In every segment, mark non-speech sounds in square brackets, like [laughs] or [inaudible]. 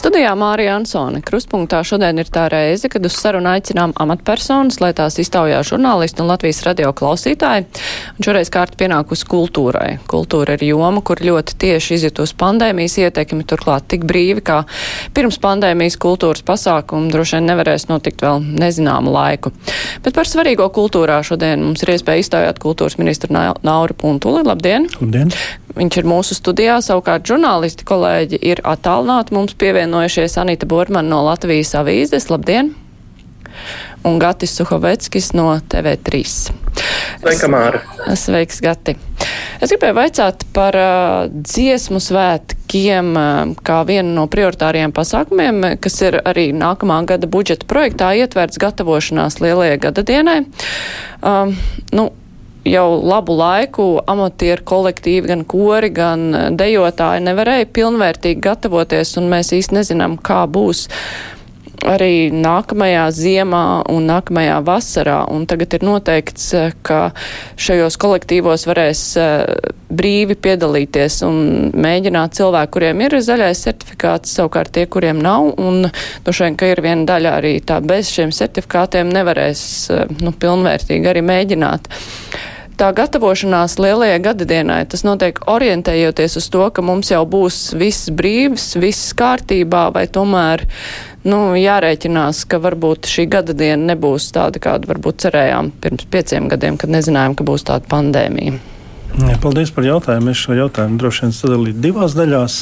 Studijā Mārija Ansone. Kruspunktā šodien ir tā reize, kad uz sarunu aicinām amatpersonas, lai tās iztaujā žurnālisti un Latvijas radio klausītāji. Un šoreiz kārta pienākusi kultūrai. Kultūra ir joma, kur ļoti tieši izjutus pandēmijas ietekmi, turklāt tik brīvi, kā pirms pandēmijas kultūras pasākumu droši vien nevarēs notikt vēl nezināmu laiku. Bet par svarīgo kultūrā šodien mums ir iespēja iztaujāt kultūras ministru Nauru Puntuli. Labdien! Labdien! Viņš ir mūsu studijā, savukārt žurnālisti kolēģi ir attālināti mums pievienojušies Anita Bormana no Latvijas avīzes. Labdien! Un Gatis Suhoveckis no TV3. Sveika, Māra! Sveiks, Gati! Es gribēju vaicāt par uh, dziesmu svētkiem uh, kā vienu no prioritāriem pasākumiem, kas ir arī nākamā gada budžeta projektā ietverts gatavošanās lielajai gadadienai. Um, nu, jau labu laiku amatieru kolektīvi, gan kori, gan dejotāji nevarēja pilnvērtīgi gatavoties, un mēs īsti nezinām, kā būs arī nākamajā ziemā un nākamajā vasarā. Un tagad ir noteikts, ka šajos kolektīvos varēs brīvi piedalīties un mēģināt cilvēku, kuriem ir zaļais certifikāts, savukārt tie, kuriem nav. Un droši vien, ka ir viena daļa arī tā bez šiem certifikātiem nevarēs nu, pilnvērtīgi arī mēģināt tā gatavošanās lielajai gadadienai, tas notiek orientējoties uz to, ka mums jau būs viss brīvs, viss kārtībā, vai tomēr nu, jārēķinās, ka varbūt šī gada diena nebūs tāda, kādu varbūt cerējām pirms pieciem gadiem, kad nezinājām, ka būs tāda pandēmija. Paldies par jautājumu. Es šo jautājumu droši vien sadalītu divās daļās.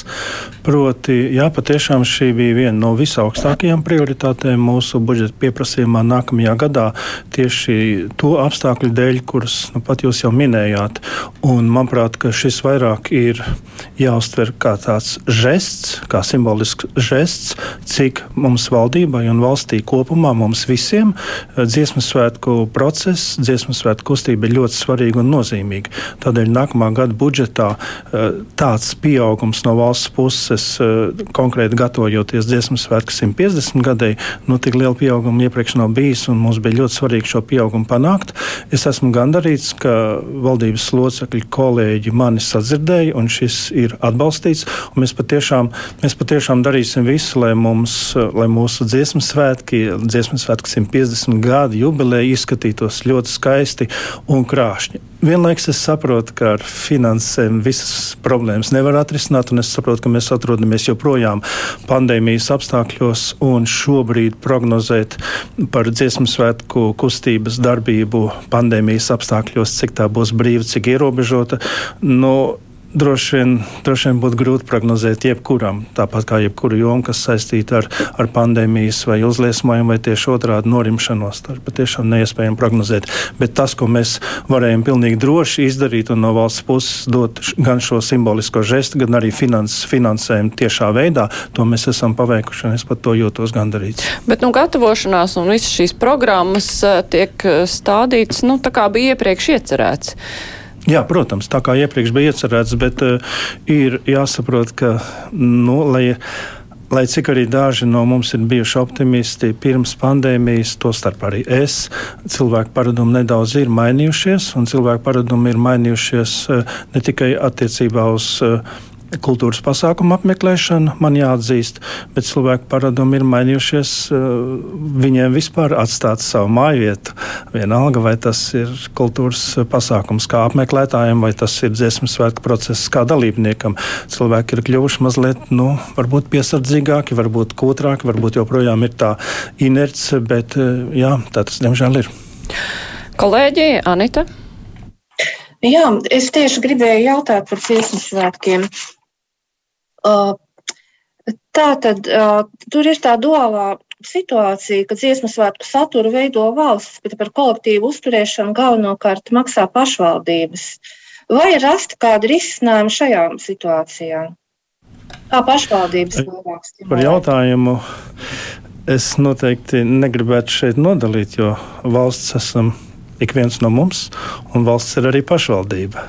Proti, jā, patiešām šī bija viena no visaugstākajām prioritātēm mūsu budžeta pieprasījumā nākamajā gadā. Tieši to apstākļu dēļ, kurus nu, pat jūs jau minējāt. Un, manuprāt, šis vairāk ir jāuztver kā tāds žests, kā simbolisks žests, cik mums valdībai un valstī kopumā, mums visiem, dziesmu svētku process, dziesmu svētku kustība ir ļoti svarīga un nozīmīga. Tad Tādēļ nākamā gada budžetā eh, tāds pieaugums no valsts puses, eh, konkrēti gatavojoties dziesmu svētku 150 gadai, nu, tik liela pieauguma iepriekš nav bijis, un mums bija ļoti svarīgi šo pieaugumu panākt. Es esmu gandarīts, ka valdības locekļi, kolēģi mani sadzirdēja, un šis ir atbalstīts. Mēs patiešām, mēs patiešām darīsim visu, lai, mums, lai mūsu dziesmu svētki, dziesmu svētku 150 gadu jubileja izskatītos ļoti skaisti un krāšņi. Vienlaikus es saprotu, ka ar finansēm visas problēmas nevar atrisināt, un es saprotu, ka mēs atrodamies joprojām pandēmijas apstākļos, un šobrīd prognozēt par dziesmu svētku kustības darbību pandēmijas apstākļos, cik tā būs brīva, cik ierobežota. Nu, Droši vien, droši vien būtu grūti prognozēt jebkuram, tāpat kā jebkuru jomu, kas saistīta ar, ar pandēmijas vai uzliesmojumu, vai tieši otrādi norimšanos. Tas patiešām neiespējami prognozēt. Bet tas, ko mēs varējām pilnīgi droši izdarīt un no valsts puses dot gan šo simbolisko žestu, gan arī finans, finansējumu tiešā veidā, to mēs esam paveikuši, un es par to jūtos gandarīts. Bet nu, gatavošanās un visas šīs programmas eh, tiek eh, stādītas, nu, tā kā bija iepriekš iecerēts. Jā, protams, tā kā iepriekš bija iecerēts, bet uh, ir jāsaprot, ka, nu, lai, lai cik arī daži no mums ir bijuši optimisti pirms pandēmijas, tostarp arī es, cilvēku paradumi nedaudz ir mainījušies, un cilvēku paradumi ir mainījušies uh, ne tikai attiecībā uz uh, kultūras pasākumu apmeklēšanu, man jāatzīst, bet cilvēku paradumi ir mainījušies. Eh, viņiem vispār atstāt savu māju vietu. Vienalga, vai tas ir kultūras pasākums kā apmeklētājiem, vai tas ir dziesmu svētku process kā dalībniekam. Cilvēki ir kļuvuši mazliet, nu, varbūt piesardzīgāki, varbūt kūtrāki, varbūt joprojām ir tā inerce, bet eh, jā, tā tas diemžēl ir. Kolēģi Anita. Jā, es tieši gribēju jautāt par dziesmu svētkiem. Tā tad tur ir tā duālā situācija, ka dziesmu svētku saturu veido valsts, bet par kolektīvu uzturēšanu galvenokārt maksā pašvaldības. Vai ir rasti kādi risinājumi šajā situācijā? Kā pašvaldības stimulēt? Par jautājumu es noteikti negribētu šeit nodalīt, jo valsts esam ik viens no mums, un valsts ir arī pašvaldība.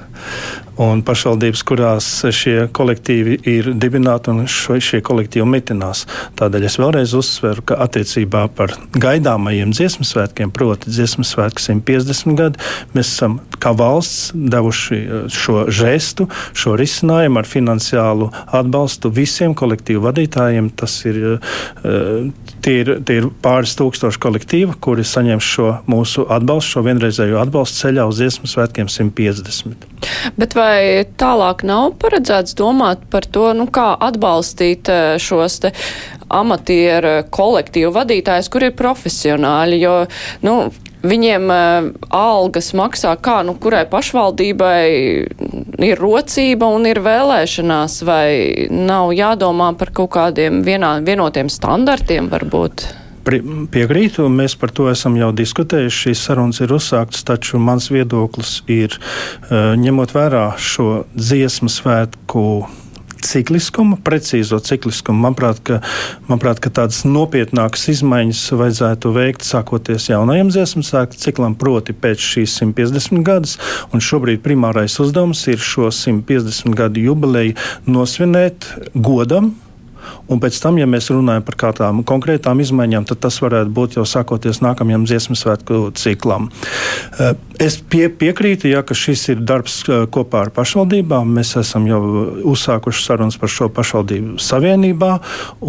un pašvaldības, kurās šie kolektīvi ir dibināti un šo, šie kolektīvi mitinās. Tādēļ es vēlreiz uzsveru, ka attiecībā par gaidāmajiem dziesmu svētkiem, proti, dziesmu svētku 150 gadi, mēs esam kā valsts devuši eh, šo žestu, šo risinājumu ar finansiālu atbalstu visiem kolektīvu vadītājiem. Tas ir, eh, tie ir, tie ir pāris tūkstoši kolektīvu, kuri saņem šo mūsu atbalstu, šo vienreizējo atbalstu ceļā uz dziesmu svētkiem 150. Bet vai tālāk nav paredzēts domāt par to, nu, kā atbalstīt eh, šos amatieru kolektīvu vadītājus, kur ir profesionāļi, jo, nu, Viņiem uh, algas maksā kā, nu, kurai pašvaldībai ir rocība un ir vēlēšanās, vai nav jādomā par kaut kādiem vienā, vienotiem standartiem varbūt? Piekrītu, mēs par to esam jau diskutējuši. Šīs sarunas ir uzsāktas, taču mans viedoklis ir, eh, ņemot vērā šo dziesmu svētku cikliskumu, precīzo cikliskumu. Manuprāt, ka, manuprāt, ka tādas nopietnākas izmaiņas vajadzētu veikt sākoties jaunajam dziesmu sēklu ciklam, proti pēc šīs 150 gadus. Un šobrīd primārais uzdevums ir šo 150 gadu jubileju nosvinēt godam Un pēc tam, ja mēs runājam par kādām konkrētām izmaiņām, tad tas varētu būt jau sākoties nākamajam dziesmu svētku ciklam. Eh, es pie, piekrītu, ja, ka šis ir darbs eh, kopā ar pašvaldībām. Mēs esam jau uzsākuši sarunas par šo pašvaldību savienībā,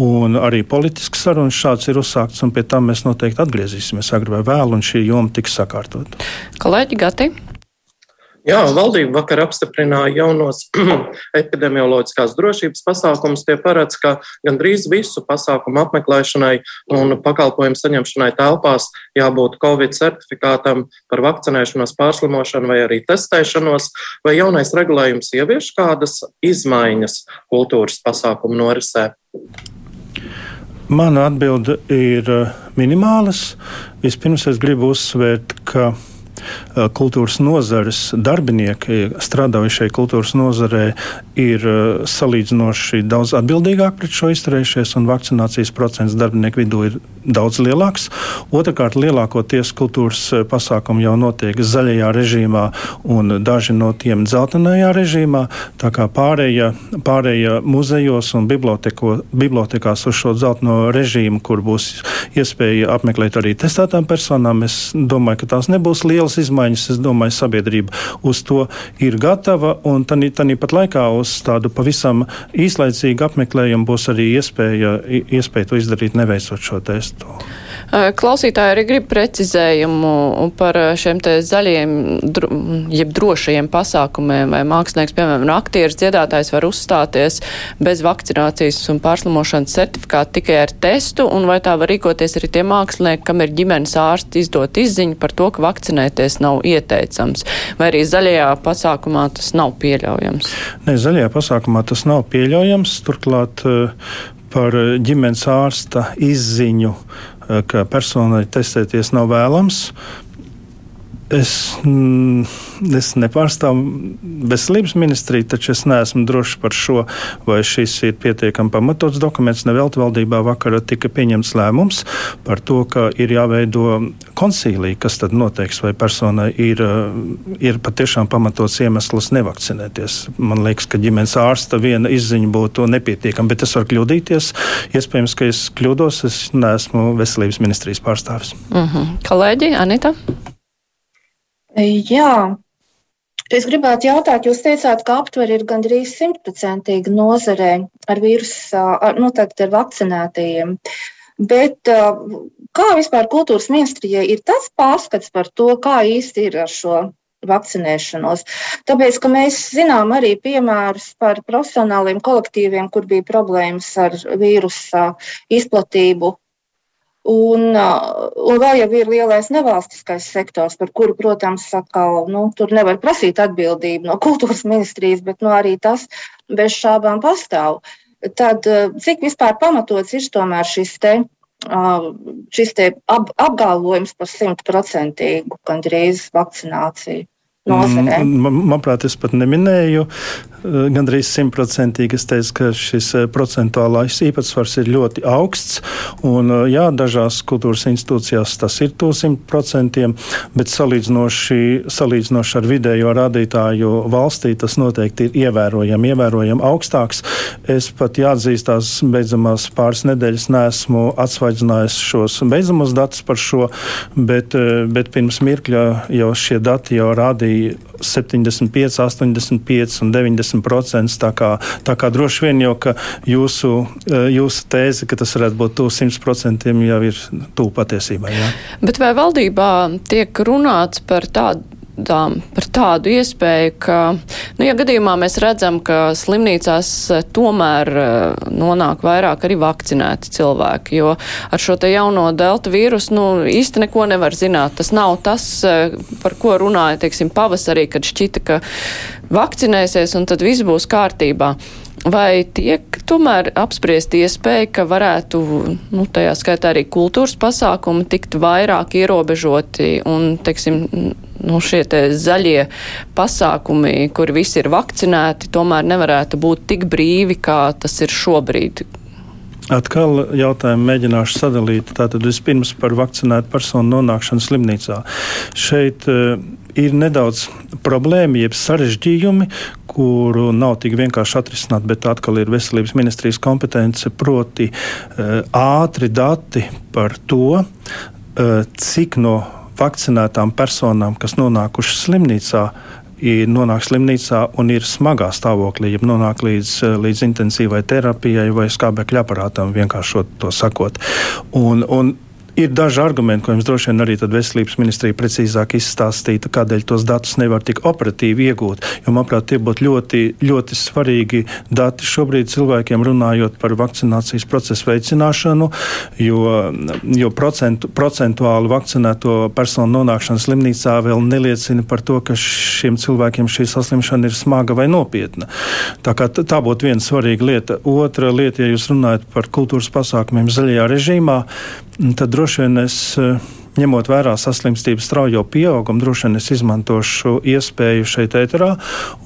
un arī politisks sarunas šāds ir uzsākts, un pie tam mēs noteikti atgriezīsimies agri vai vēl, un šī joma tiks sakārtot. Kolēģi Gati. Jā, valdība vakar apstiprināja jaunos [clears throat] epidemioloģiskās drošības pasākumus. Tie paredz, ka gandrīz visu pasākumu apmeklēšanai un pakalpojumu saņemšanai telpās jābūt Covid certifikātam par vakcinēšanos, pārslimošanu vai arī testēšanos, vai jaunais regulējums ievieš kādas izmaiņas kultūras pasākumu norisē. Mana atbilde ir eh, minimālas. Vispirms es gribu uzsvērt, ka kultūras nozares darbinieki, strādājušie kultūras nozarē, ir eh, salīdzinoši daudz atbildīgāki pret šo izturējušies, un vakcinācijas procents darbinieku vidū ir daudz lielāks. Otrakārt, lielākoties kultūras eh, pasākumi jau notiek zaļajā režīmā, un daži no tiem dzeltenajā režīmā. Tā kā pārējie, pārējie muzejos un bibliotekās uz šo dzelteno režīmu, kur būs iespēja apmeklēt arī testētām personām, es domāju, ka tās nebūs lielas lielas izmaiņas. Es domāju, sabiedrība uz to ir gatava. Un tāpat laikā uz tādu pavisam īslaicīgu apmeklējumu būs arī iespēja, iespēja to izdarīt, neveicot šo testu. Klausītāji arī grib precizējumu par šiem te zaļiem, dro, jeb drošajiem pasākumiem, vai mākslinieks, piemēram, aktieris, dziedātājs var uzstāties bez vakcinācijas un pārslimošanas certifikāta tikai ar testu, un vai tā var rīkoties arī tie mākslinieki, kam ir ģimenes ārsti izdot izziņu par to, ka vakcinēties nav ieteicams, vai arī zaļajā pasākumā tas nav pieļaujams? Ne, zaļajā pasākumā tas nav pieļaujams, turklāt par ģimenes ārsta izziņu ka personai testēties nav vēlams. Es, mm, es nepārstāvu veselības ministriju, taču es neesmu drošs par šo, vai šis ir pietiekami pamatots dokuments. Nevelti valdībā vakarā tika pieņemts lēmums par to, ka ir jāveido konsīlija, kas tad noteiks, vai personai ir, ir patiešām pamatots iemesls nevakcinēties. Man liekas, ka ģimenes ārsta viena izziņa būtu nepietiekama, bet es varu kļūdīties. Iespējams, ka es kļūdos, es neesmu veselības ministrijas pārstāvis. Mm -hmm. Kolēģi, Anita? Jā, es gribētu jautāt, jūs teicāt, ka aptver ir gandrīz simtprocentīgi nozarē ar vīrusu, nu, tātad ar vakcinētajiem. Bet kā vispār kultūras ministrijai ir tas pārskats par to, kā īsti ir ar šo vakcinēšanos. Tāpēc, ka mēs zinām arī piemērus par profesionāliem kolektīviem, kur bija problēmas ar vīrusu izplatību Un, un vēl jau ir lielais nevalstiskais sektors, par kuru, protams, atkal nu, tur nevar prasīt atbildību no [laughs] kultūras ministrijas, bet nu, arī tas bez šābām pastāv. Tad cik vispār pamatots ir tomēr šis te, šis te ap, apgalvojums par simtprocentīgu gandrīz vakcināciju? Nozarē? Mm, manuprāt, es pat neminēju Eh, gandrīz simtprocentīgi. Es teicu, ka šis eh, procentuālais īpatsvars ir ļoti augsts. Un, eh, jā, dažās kultūras institūcijās tas ir to simt procentiem, bet salīdzinoši, salīdzinoši ar vidējo rādītāju valstī tas noteikti ir ievērojami, ievērojami augstāks. Es pat jāatzīstās, beidzamās pāris nedēļas neesmu atsvaidzinājis šos beidzamos datus par šo, bet, bet pirms mirkļa jau šie dati jau rādīja 75, 85 un 90. 50%. Tā kā, tā kā droši vien jau jūsu, eh, jūsu tēze, ka tas varētu būt tuvu 100% jau ir tuvu patiesībai. Jā. Bet vai valdībā tiek runāts par tādu tām, par tādu iespēju, ka, nu, ja gadījumā mēs redzam, ka slimnīcās eh, tomēr eh, nonāk vairāk arī vakcinēti cilvēki, jo ar šo te jauno delta vīrusu, nu, īsti neko nevar zināt. Tas nav tas, eh, par ko runāja, teiksim, pavasarī, kad šķita, ka vakcinēsies un tad viss būs kārtībā. Vai tiek tomēr apspriest iespēja, ka varētu, nu, tajā skaitā arī kultūras pasākumi tikt vairāk ierobežoti un, teiksim, nu, šie zaļie pasākumi, kur visi ir vakcinēti, tomēr nevarētu būt tik brīvi, kā tas ir šobrīd? Atkal jautājumu mēģināšu sadalīt. Tātad vispirms par vakcinētu personu nonākšanu slimnīcā. Šeit uh, ir nedaudz problēma, jeb sarežģījumi, kuru nav tik vienkārši atrisināt, bet atkal ir veselības ministrijas kompetence, proti uh, ātri dati par to, uh, cik no vakcinētām personām, kas nonākušas slimnīcā, nonāk slimnīcā un ir smagā stāvoklī, ja nonāk līdz, līdz intensīvai terapijai vai skābekļa aparātam, vienkārši to sakot. Un, un Ir daži argumenti, ko jums droši vien arī veselības ministrija precīzāk izstāstīta, kādēļ tos datus nevar tik operatīvi iegūt. Jo, manuprāt, tie būtu ļoti, ļoti svarīgi dati šobrīd cilvēkiem runājot par vakcinācijas procesu veicināšanu, jo, jo procentu, procentuāli vakcinēto personu nonākšana slimnīcā vēl neliecina par to, ka šiem cilvēkiem šī saslimšana ir smaga vai nopietna. Tā, tā būtu viena svarīga lieta. Otra lieta, ja jūs runājat par kultūras pasākumiem zaļajā režīmā, tad droši vien es. Eh, ņemot vērā saslimstības straujo pieaugumu, droši vien es izmantošu iespēju šeit ēterā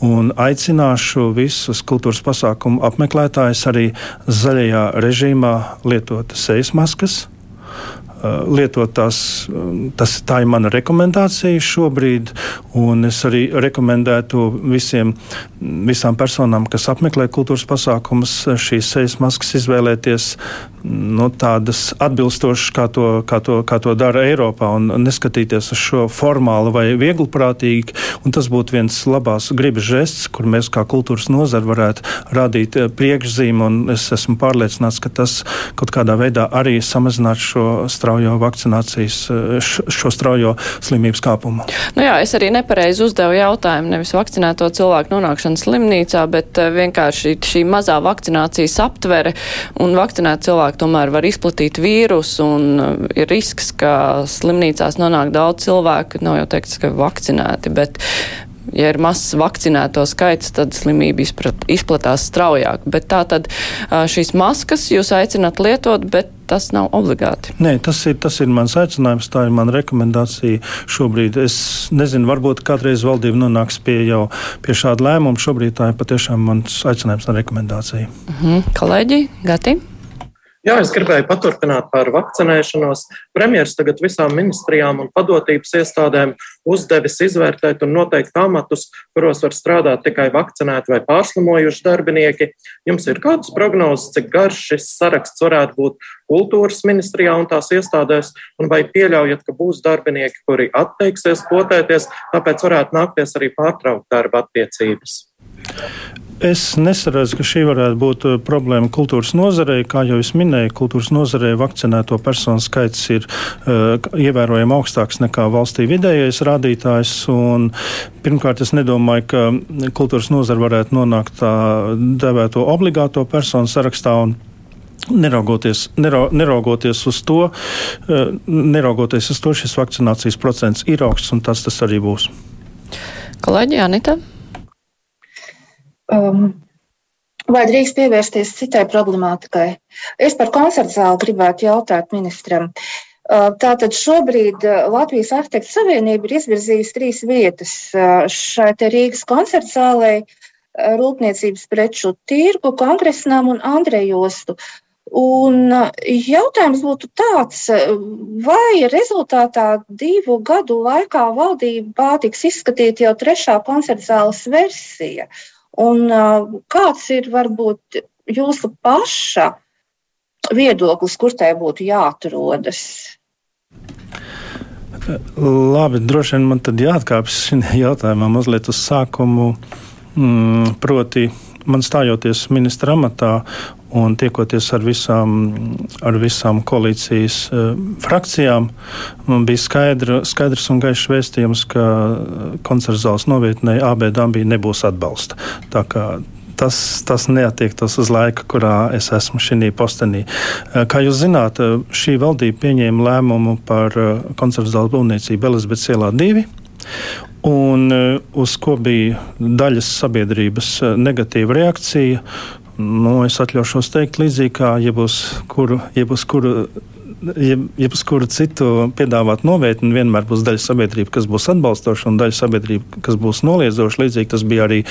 un aicināšu visus kultūras pasākumu apmeklētājus arī zaļajā režīmā lietot sejas maskas, lietot tās, tas, tā ir mana rekomendācija šobrīd, un es arī rekomendētu visiem, visām personām, kas apmeklē kultūras pasākumus, šīs sejas maskas izvēlēties nu, tādas atbilstošas, kā to, kā, to, kā to dara Eiropā, un neskatīties uz šo formāli vai viegliprātīgi. Tas būtu viens labās gribas žests, kur mēs kā kultūras nozara varētu rādīt eh, priekšzīmi, un es esmu pārliecināts, ka tas kaut kādā veidā arī samazināt šo straujo vakcinācijas, eh, šo straujo slimības kāpumu. Nu jā, es arī nepareizi uzdevu jautājumu, nevis vakcinēto cilvēku nonākšanu slimnīcā, bet eh, vienkārši šī mazā vakcinācijas aptvere un vakcinēt cilvēku tomēr var izplatīt vīrusu un uh, ir risks, ka slimnīcās nonāk daudz cilvēku, nav jau teikts, ka vakcinēti, bet ja ir mazs vakcinēto skaits, tad slimība izprat, izplatās straujāk. Bet tā tad šīs maskas jūs aicināt lietot, bet tas nav obligāti. Nē, tas ir, tas ir mans aicinājums, tā ir mana rekomendācija šobrīd. Es nezinu, varbūt kādreiz valdība nonāks pie jau pie šāda lēmuma. Šobrīd tā ir patiešām mans aicinājums un rekomendācija. Mhm. Kolēģi, Gati? Jā, es gribēju paturpināt par vakcinēšanos. Premjeras tagad visām ministrijām un padotības iestādēm uzdevis izvērtēt un noteikt amatus, kuros var strādāt tikai vakcinēti vai pārslimojuši darbinieki. Jums ir kādas prognozes, cik garš šis saraksts varētu būt kultūras ministrijā un tās iestādēs, un vai pieļaujat, ka būs darbinieki, kuri atteiksies potēties, tāpēc varētu nākties arī pārtraukt darba attiecības? Es nesaredzu, ka šī varētu būt uh, problēma kultūras nozarei. Kā jau es minēju, kultūras nozarei vakcinēto personu skaits ir uh, ievērojami augstāks nekā valstī vidējais rādītājs. Pirmkārt, es nedomāju, ka kultūras nozara varētu nonākt tā devēto obligāto personu sarakstā. Neraugoties, nera, neraugoties, uz to, uh, neraugoties uz to, šis vakcinācijas procents ir augsts un tas, tas arī būs. Kolēģi Anita? Um, Vai drīkst pievērsties citai problemātikai? Es par koncertu zāli gribētu jautāt ministram. Tātad šobrīd Latvijas Arhitektu Savienība ir izvirzījusi trīs vietas šai Rīgas koncerta zālē, Rūpniecības preču tirgu, kongresnām un Andrejostu. Un jautājums būtu tāds, vai rezultātā divu gadu laikā valdībā tiks izskatīta jau trešā koncerta zāles versija? Un kāds ir varbūt jūsu paša viedoklis, kur tai būtu jāatrodas? Labi, droši vien man tad jāatkāpjas šajā jautājumā mazliet uz sākumu. Mm, proti, man stājoties ministra amatā un tiekoties ar visām, ar visām koalīcijas uh, frakcijām, man bija skaidra, skaidrs un gaišs vēstījums, ka koncerta zāles novietnē AB Dambī nebūs atbalsta. Tā kā tas, tas neatiektos uz laiku, kurā es esmu šī postenī. Uh, kā jūs zināt, uh, šī valdība pieņēma lēmumu par koncerta zāles būvniecību Elizabetes ielā 2 un eh, uz ko bija daļas sabiedrības eh, negatīva reakcija. Nu, es atļaušos teikt, līdzīgi kā jebus kuru, jebus kuru jebkuru citu piedāvāt novietni, vienmēr būs daļa sabiedrība, kas būs atbalstoša, un daļa sabiedrība, kas būs noliedzoša. Līdzīgi tas bija arī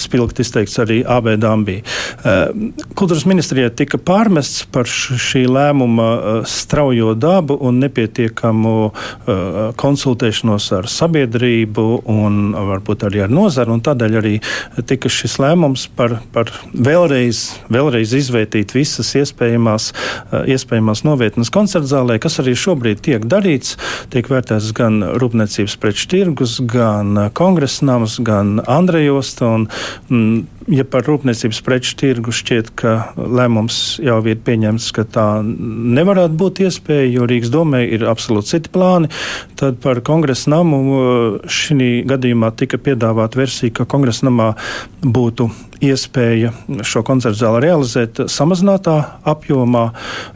spilgti izteikts arī AB Dambī. Eh, kultūras ministrijai tika pārmests par šī lēmuma eh, straujo dabu un nepietiekamu eh, konsultēšanos ar sabiedrību un varbūt arī ar nozaru, un tādēļ arī tika šis lēmums par, par vēlreiz, vēlreiz izvērtīt visas iespējamās, iespējamās novietnes koncepcijas koncertzālē, kas arī šobrīd tiek darīts. Tiek vērtēts gan rūpniecības preču tirgus, gan kongresnams, gan Andrejosta. Un, mm, ja par rūpniecības preču tirgu šķiet, ka lēmums jau ir pieņemts, ka tā nevarētu būt iespēja, jo Rīgas domē ir absolūti citi plāni, tad par kongresa namu šī gadījumā tika piedāvāta versija, ka kongresa namā būtu iespēja šo koncertu zāli realizēt samazinātā apjomā.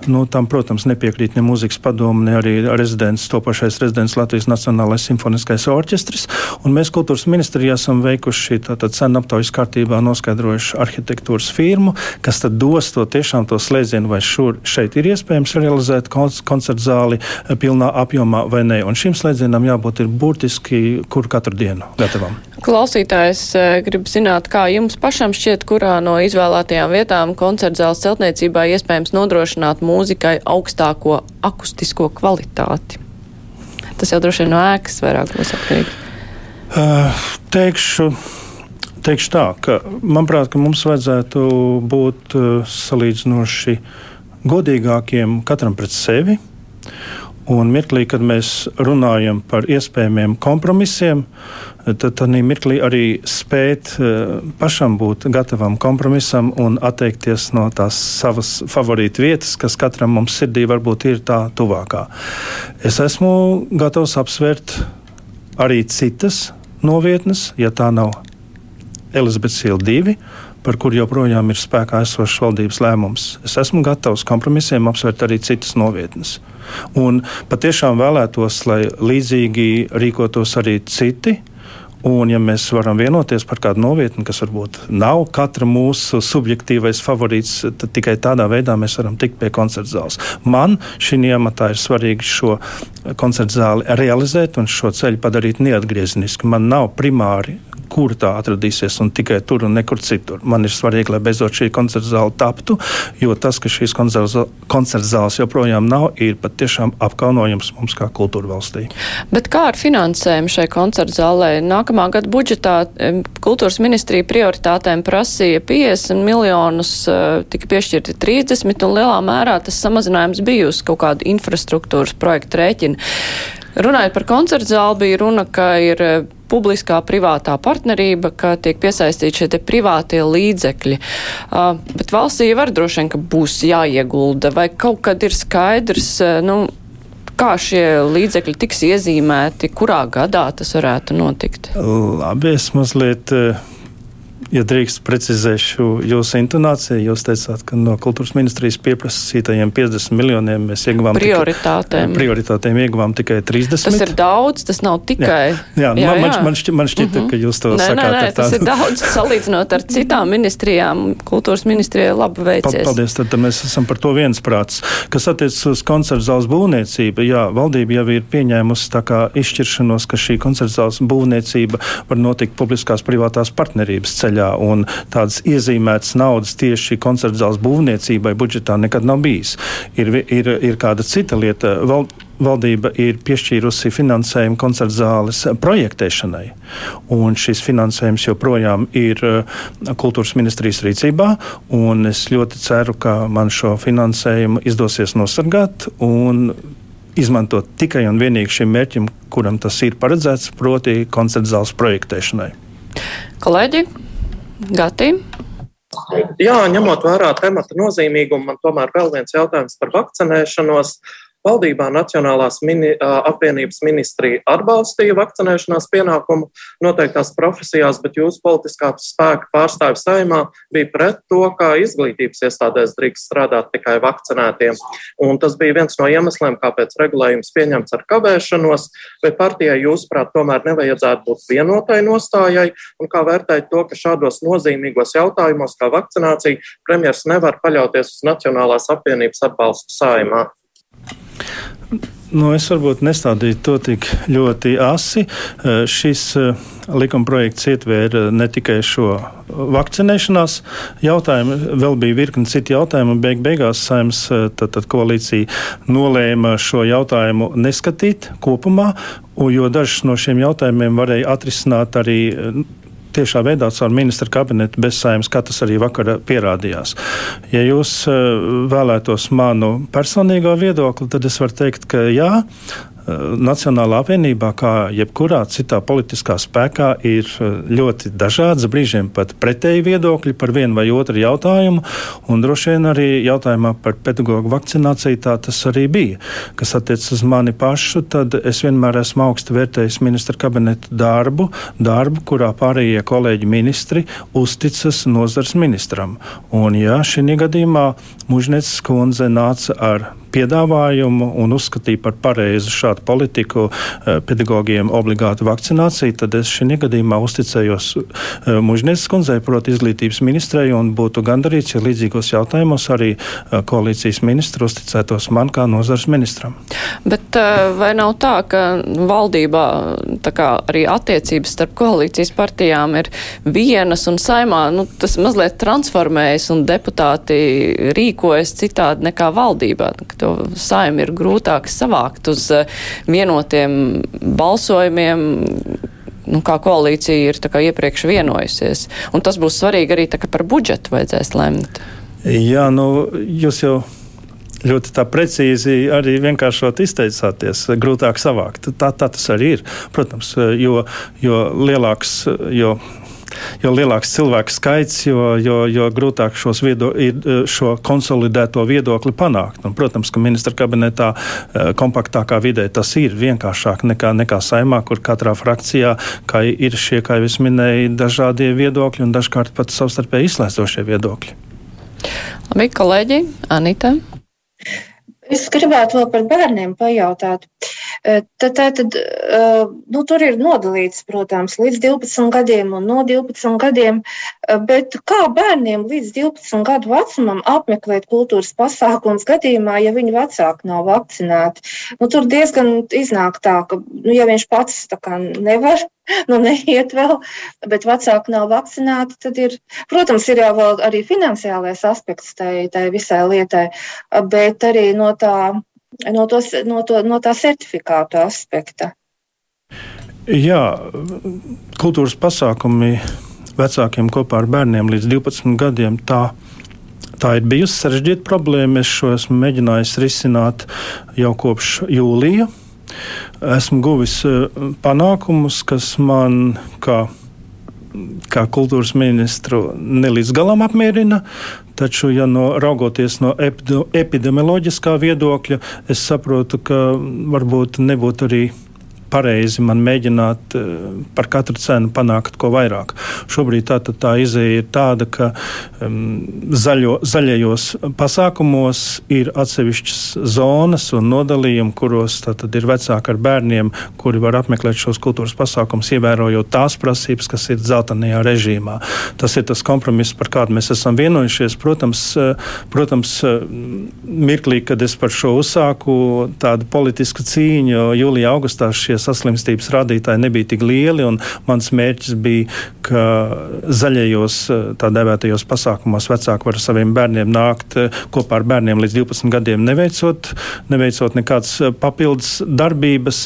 Nu, tam, protams, nepiekrīt ne mūzikas padome, ne arī rezidents, to pašais rezidents Latvijas Nacionālais simfoniskais orķestris. Un mēs kultūras ministrijā esam veikuši cenu aptaujas kārtībā noskaidrojumu noskaidrojuši arhitektūras firmu, kas tad dos to tiešām to slēdzienu, vai šur, šeit ir iespējams realizēt koncertu zāli eh, pilnā apjomā vai nē. Un šim slēdzienam jābūt ir būtiski kur katru dienu gatavam. Klausītājs eh, grib zināt, kā jums pašam šķiet, kurā no izvēlētajām vietām koncertu zāles celtniecībā iespējams nodrošināt mūzikai augstāko akustisko kvalitāti. Tas jau droši vien no ēkas vairāk būs atkarīgs. Uh, teikšu, teikšu tā, ka manuprāt, ka mums vajadzētu būt uh, salīdzinoši godīgākiem katram pret sevi. Un mirklī, kad mēs runājam par iespējamiem kompromisiem, tad tādā mirklī arī spēt uh, pašam būt gatavam kompromisam un atteikties no tās savas favorītu vietas, kas katram mums sirdī varbūt ir tā tuvākā. Es esmu gatavs apsvērt arī citas novietnes, ja tā nav Elizabetes iela 2, par kur joprojām ir spēkā esošs valdības lēmums. Es esmu gatavs kompromisiem apsvērt arī citas novietnes. Un patiešām vēlētos, lai līdzīgi rīkotos arī citi. Un, ja mēs varam vienoties par kādu novietni, kas varbūt nav katra mūsu subjektīvais favorīts, tad tikai tādā veidā mēs varam tikt pie koncerta zāles. Man šī iematā ir svarīgi šo koncerta zāli realizēt un šo ceļu padarīt neatgrieznisku. Man nav primāri kur tā atradīsies, un tikai tur un nekur citur. Man ir svarīgi, lai beidzot šī koncerta zāle taptu, jo tas, ka šīs koncerta zāles joprojām nav, ir patiešām apkaunojums mums kā kultūra valstī. Bet kā ar finansējumu šai koncerta zālē? Nākamā gada budžetā kultūras ministrija prioritātēm prasīja 50 miljonus, eh, tika piešķirti 30, un lielā mērā tas samazinājums bija uz kaut kādu infrastruktūras projektu rēķinu. Runājot par koncertu zāli, bija runa, ka ir eh, publiskā privātā partnerība, ka tiek piesaistīti šie privātie līdzekļi. Uh, bet valstī var droši vien, ka būs jāiegulda, vai kaut kad ir skaidrs, uh, nu, kā šie līdzekļi tiks iezīmēti, kurā gadā tas varētu notikt? Labi, es mazliet. Uh Ja drīkst precizēšu jūsu intonāciju, jūs teicāt, ka no kultūras ministrijas pieprasītajiem 50 miljoniem mēs ieguvām prioritātēm. Tikai, prioritātēm ieguvām tikai 30. Tas ir daudz, tas nav tikai. Jā, jā, jā, man, jā. Man, šķi, man šķita, mm -hmm. ka jūs to nē, sakāt. Nē, nē, tas ir daudz salīdzinot ar citām ministrijām. Kultūras ministrijai labi veicies. Paldies, tad mēs esam par to viensprāts. Kas attiecas uz koncertu zāles būvniecību, jā, valdība jau ir pieņēmusi tā kā izšķiršanos, ka šī koncertu zāles būvniecība var notikt publiskās privātās partnerības ceļā ceļā, un tādas iezīmētas naudas tieši koncerta zāles būvniecībai budžetā nekad nav bijis. Ir, ir, ir kāda cita lieta. Val, Valdība ir piešķīrusi finansējumu koncerta zāles projektēšanai, un šis finansējums joprojām ir uh, kultūras ministrijas rīcībā. Es ļoti ceru, ka man šo finansējumu izdosies nosargāt un izmantot tikai un vienīgi šim mērķim, kuram tas ir paredzēts, proti, koncerta zāles projektēšanai. Kolēģi, Gati. Jā, ņemot vērā temata nozīmīgumu, man tomēr vēl viens jautājums par vakcinēšanos. Valdībā Nacionālās mini, apvienības ministrija atbalstīja vakcinēšanās pienākumu noteiktās profesijās, bet jūsu politiskā spēka pārstāvja saimā bija pret to, kā izglītības iestādēs drīkst strādāt tikai vakcinētiem. Un tas bija viens no iemesliem, kāpēc regulējums pieņemts ar kavēšanos, vai partijai jūsuprāt tomēr nevajadzētu būt vienotai nostājai, un kā vērtēt to, ka šādos nozīmīgos jautājumos kā vakcinācija premjers nevar paļauties uz Nacionālās apvienības atbalstu saimā. Nu, es varbūt nestādītu to tik ļoti asi. Eh, šis eh, likumprojekts ietvēra ne tikai šo vakcinēšanās jautājumu, vēl bija virkni citu jautājumu. Beig beigās saimnes eh, koalīcija nolēma šo jautājumu neskatīt kopumā, jo dažus no šiem jautājumiem varēja atrisināt arī tiešā veidā caur ministra kabinetu bez saimnes, kā tas arī vakar pierādījās. Ja jūs eh, vēlētos manu personīgo viedokli, tad es varu teikt, ka jā, Nacionālā apvienībā, kā jebkurā citā politiskā spēkā, ir eh, ļoti dažādas, brīžiem pat pretēji viedokļi par vienu vai otru jautājumu. Droši vien arī jautājumā par pedagoģu vakcināciju tā tas arī bija. Kas attiecas uz mani pašu, tad es vienmēr esmu augstu vērtējis ministra kabineta darbu, darbu, kurā pārējie kolēģi ministri uzticas nozars ministram. Un, ja šī gadījumā Mužnēts kundze nāca ar piedāvājumu un uzskatīja par pareizu šādu politiku eh, pedagogiem obligātu vakcināciju, tad es šajā gadījumā uzticējos eh, Mužnieces kundzei, proti izglītības ministrei, un būtu gandarīts, ja līdzīgos jautājumos arī eh, koalīcijas ministru uzticētos man kā nozars ministram. Bet vai nav tā, ka valdībā tā kā arī attiecības starp koalīcijas partijām ir vienas un saimā, nu, tas mazliet transformējas un deputāti rīkojas citādi nekā valdībā? To saimi ir grūtāk savākt uz eh, vienotiem balsojumiem nu, kā koalīcija ir kā, iepriekš vienojusies. Un tas būs svarīgi arī tā, par budžetu vajadzēs lemt. Jā, nu, jūs jau ļoti precīzi arī vienkāršot izteicāties, grūtāk savākt. Tā, tā tas arī ir. Protams, jo, jo lielāks, jo jo lielāks cilvēku skaits, jo, jo, jo grūtāk viedo, ir šo konsolidēto viedokli panākt. Un, protams, ka ministra kabinetā eh, kompaktākā vidē tas ir vienkāršāk nekā, nekā saimā, kur katrā frakcijā ir šie, kā jau es minēju, dažādie viedokļi un dažkārt pat savstarpēji izslēdzošie viedokļi. Labi, kolēģi, Anita. Es gribētu vēl par bērniem pajautāt. Tad, tā, tad, nu, tur ir nodalīts, protams, līdz 12 gadiem un no 12 gadiem, bet kā bērniem līdz 12 gadu vecumam apmeklēt kultūras pasākums gadījumā, ja viņu vecāki nav vakcinēti? Nu, tur diezgan iznāk tā, ka, nu, ja viņš pats nevar [laughs] nu, neiet vēl, bet vecāki nav vakcinēti, tad ir, protams, ir jau arī finansiālais aspekts tai, tai visai lietai, bet arī no tā no, tos, no, to, no tā certifikāta aspekta. Jā, kultūras pasākumi vecākiem kopā ar bērniem līdz 12 gadiem. Tā, tā ir bijusi sarežģīta problēma. Es šo esmu mēģinājis risināt jau kopš jūlija. Esmu guvis eh, panākumus, kas man kā kā kultūras ministru ne līdz galam apmierina. Taču, ja no, raugoties no epidemioloģiskā viedokļa, es saprotu, ka varbūt nebūtu arī pareizi man mēģināt par katru cenu panākt ko vairāk. Šobrīd tā, tā izēja ir tāda, ka um, zaļo, zaļajos pasākumos ir atsevišķas zonas un nodalījumi, kuros ir vecāki ar bērniem, kuri var apmeklēt šos kultūras pasākumus, ievērojot tās prasības, kas ir dzeltenajā režīmā. Tas ir tas kompromiss, par kādu mēs esam vienojušies. Protams, protams mirklī, kad es par šo uzsāku tādu politisku cīņu, jūlijā, augustā šie saslimstības rādītāji nebija tik lieli, un mans mērķis bija, ka zaļajos tā dēvētajos pasākumos vecāki var ar saviem bērniem nākt kopā ar bērniem līdz 12 gadiem, neveicot, neveicot nekādas papildus darbības.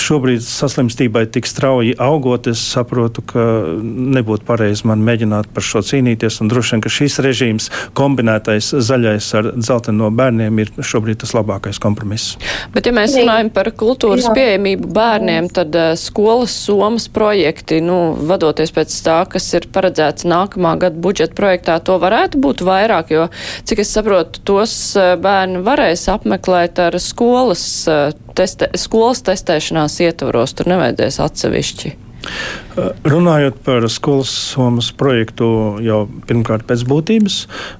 Šobrīd saslimstībai tik strauji augot, es saprotu, ka nebūtu pareizi man mēģināt par šo cīnīties, un droši vien, ka šīs režīms kombinētais zaļais ar dzelteno bērniem ir šobrīd tas labākais kompromiss. Bet, ja mēs runājam par kultūras pieejamību bērniem, tad uh, skolas somas projekti, nu, vadoties pēc tā, kas ir paredzēts nākamā gada budžeta projektā, to varētu būt vairāk, jo, cik es saprotu, tos uh, bērni varēs apmeklēt ar skolas, uh, teste, skolas testēšanās ietvaros, tur nevajadzēs atsevišķi. Runājot par skolas somas projektu, jau pirmkārt pēc būtības,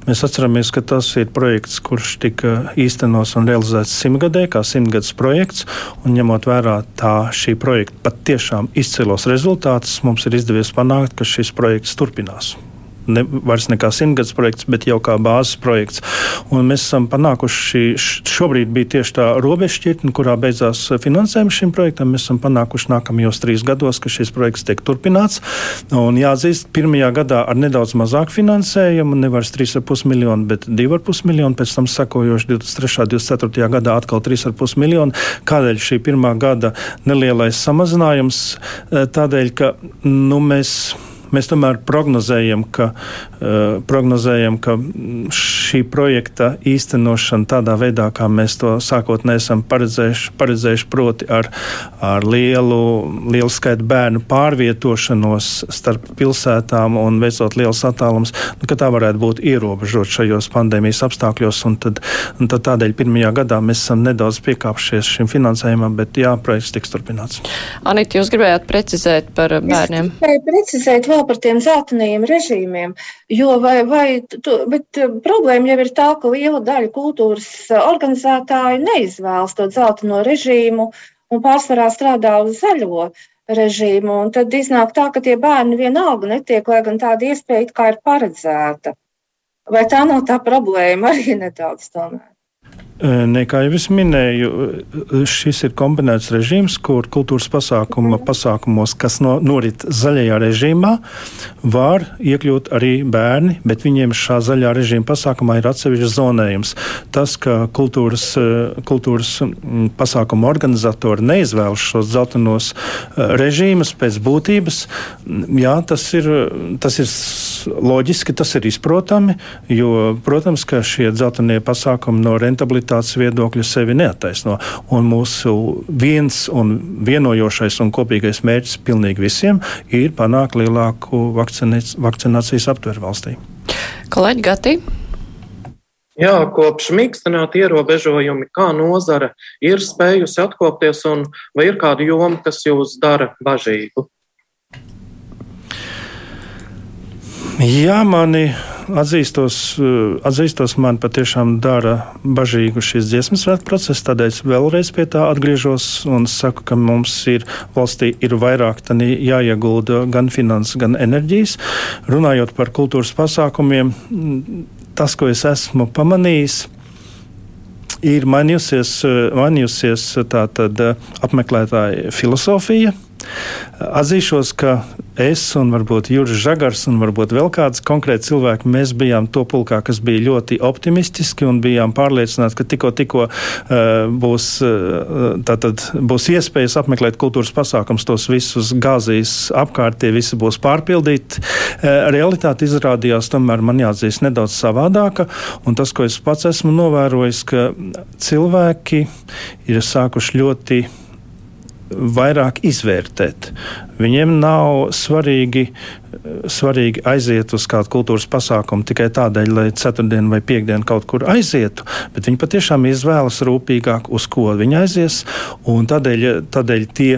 mēs atceramies, ka tas ir projekts, kurš tika īstenos un realizēts simtgadē, kā simtgadus projekts. Ņemot vērā tā šī projekta patiešām izcilos rezultātus, mums ir izdevies panākt, ka šis projekts turpinās ne, vairs nekā simtgadus projekts, bet jau kā bāzes projekts. Un mēs esam panākuši, šobrīd bija tieši tā robežšķirtne, kurā beidzās finansējums šim projektam. Mēs esam panākuši nākamajos trīs gados, ka šis projekts tiek turpināts. Un jāatzīst, pirmajā gadā ar nedaudz mazāku finansējumu, nevis 3,5 miljonu, bet 2,5 miljonu, pēc tam sekojoši 23. un 24. gadā atkal 3,5 miljonu. Kādēļ šī pirmā gada nelielais samazinājums? Tādēļ, ka nu, mēs Mēs tomēr prognozējam, ka, uh, prognozējam, ka šī projekta īstenošana tādā veidā, kā mēs to sākotnēji esam paredzējuši, paredzējuši proti ar, ar lielu, lielu skaitu bērnu pārvietošanos starp pilsētām un veicot liels attālums, nu, ka tā varētu būt ierobežot šajos pandēmijas apstākļos. Un tad, un tad tādēļ pirmajā gadā mēs esam nedaudz piekāpšies šim finansējumam, bet jā, projekts tiks turpināts. Anita, jūs gribējāt precizēt par bērniem? Es gribēju precizēt vēl par tiem zeltainajiem režīmiem, jo vai, vai, tu, bet eh, problēma jau ir tā, ka liela daļa kultūras eh, organizētāju neizvēlas to zeltaino režīmu un pārsvarā strādā uz zaļo režīmu. Un tad iznāk tā, ka tie bērni vienalga netiek, lai gan tāda iespēja kā ir paredzēta. Vai tā nav tā problēma arī nedaudz tomēr? Nē, kā jau es minēju, šis ir kombinēts režīms, kur kultūras pasākuma pasākumos, kas no, norit zaļajā režīmā, var iekļūt arī bērni, bet viņiem šā zaļā režīma pasākumā ir atsevišķs zonējums. Tas, ka kultūras, kultūras pasākuma organizatori neizvēlas šos zeltainos režīmus pēc būtības, jā, tas ir, tas ir loģiski, tas ir izprotami, jo, protams, ka šie zeltainie pasākumi no rentabilitātes kvalitātes viedokļa sevi neataisno. Un mūsu viens un vienojošais un kopīgais mērķis pilnīgi visiem ir panākt lielāku vakcinācijas aptveru valstī. Kolēģi Gati. Jā, kopš mīkstināta ierobežojumi, kā nozara ir spējusi atkopties, un vai ir kāda joma, kas jūs dara bažīgu? Jā, mani atzīstos, eh, atzīstos man patiešām dara bažīgu šis dziesmu svētku process. Tādēļ vēlreiz pie tā atgriežos un saku, ka mums ir valstī ir vairāk jāiegulda gan finanses, gan enerģijas. Runājot par kultūras pasākumiem, tas, ko es esmu pamanījis, ir mainījusies, mainījusies tā tad eh, apmeklētāja filozofija. Atzīšos, ka es un varbūt Juris Žagars un varbūt vēl kāds konkrēts cilvēki, mēs bijām to pulkā, kas bija ļoti optimistiski un bijām pārliecināti, ka tikko, tikko uh, būs, uh, tātad, būs iespējas apmeklēt kultūras pasākums, tos visus gāzīs apkārt, tie visi būs pārpildīti. Uh, realitāte izrādījās tomēr man jāatzīst nedaudz savādāka, un tas, ko es pats esmu novērojis, ka cilvēki ir sākuši ļoti vairāk izvērtēt. Viņiem nav svarīgi svarīgi aiziet uz kādu kultūras pasākumu tikai tādēļ, lai ceturtdien vai piekdien kaut kur aizietu, bet viņi patiešām izvēlas rūpīgāk, uz ko viņi aizies. Tādēļ, tādēļ tie,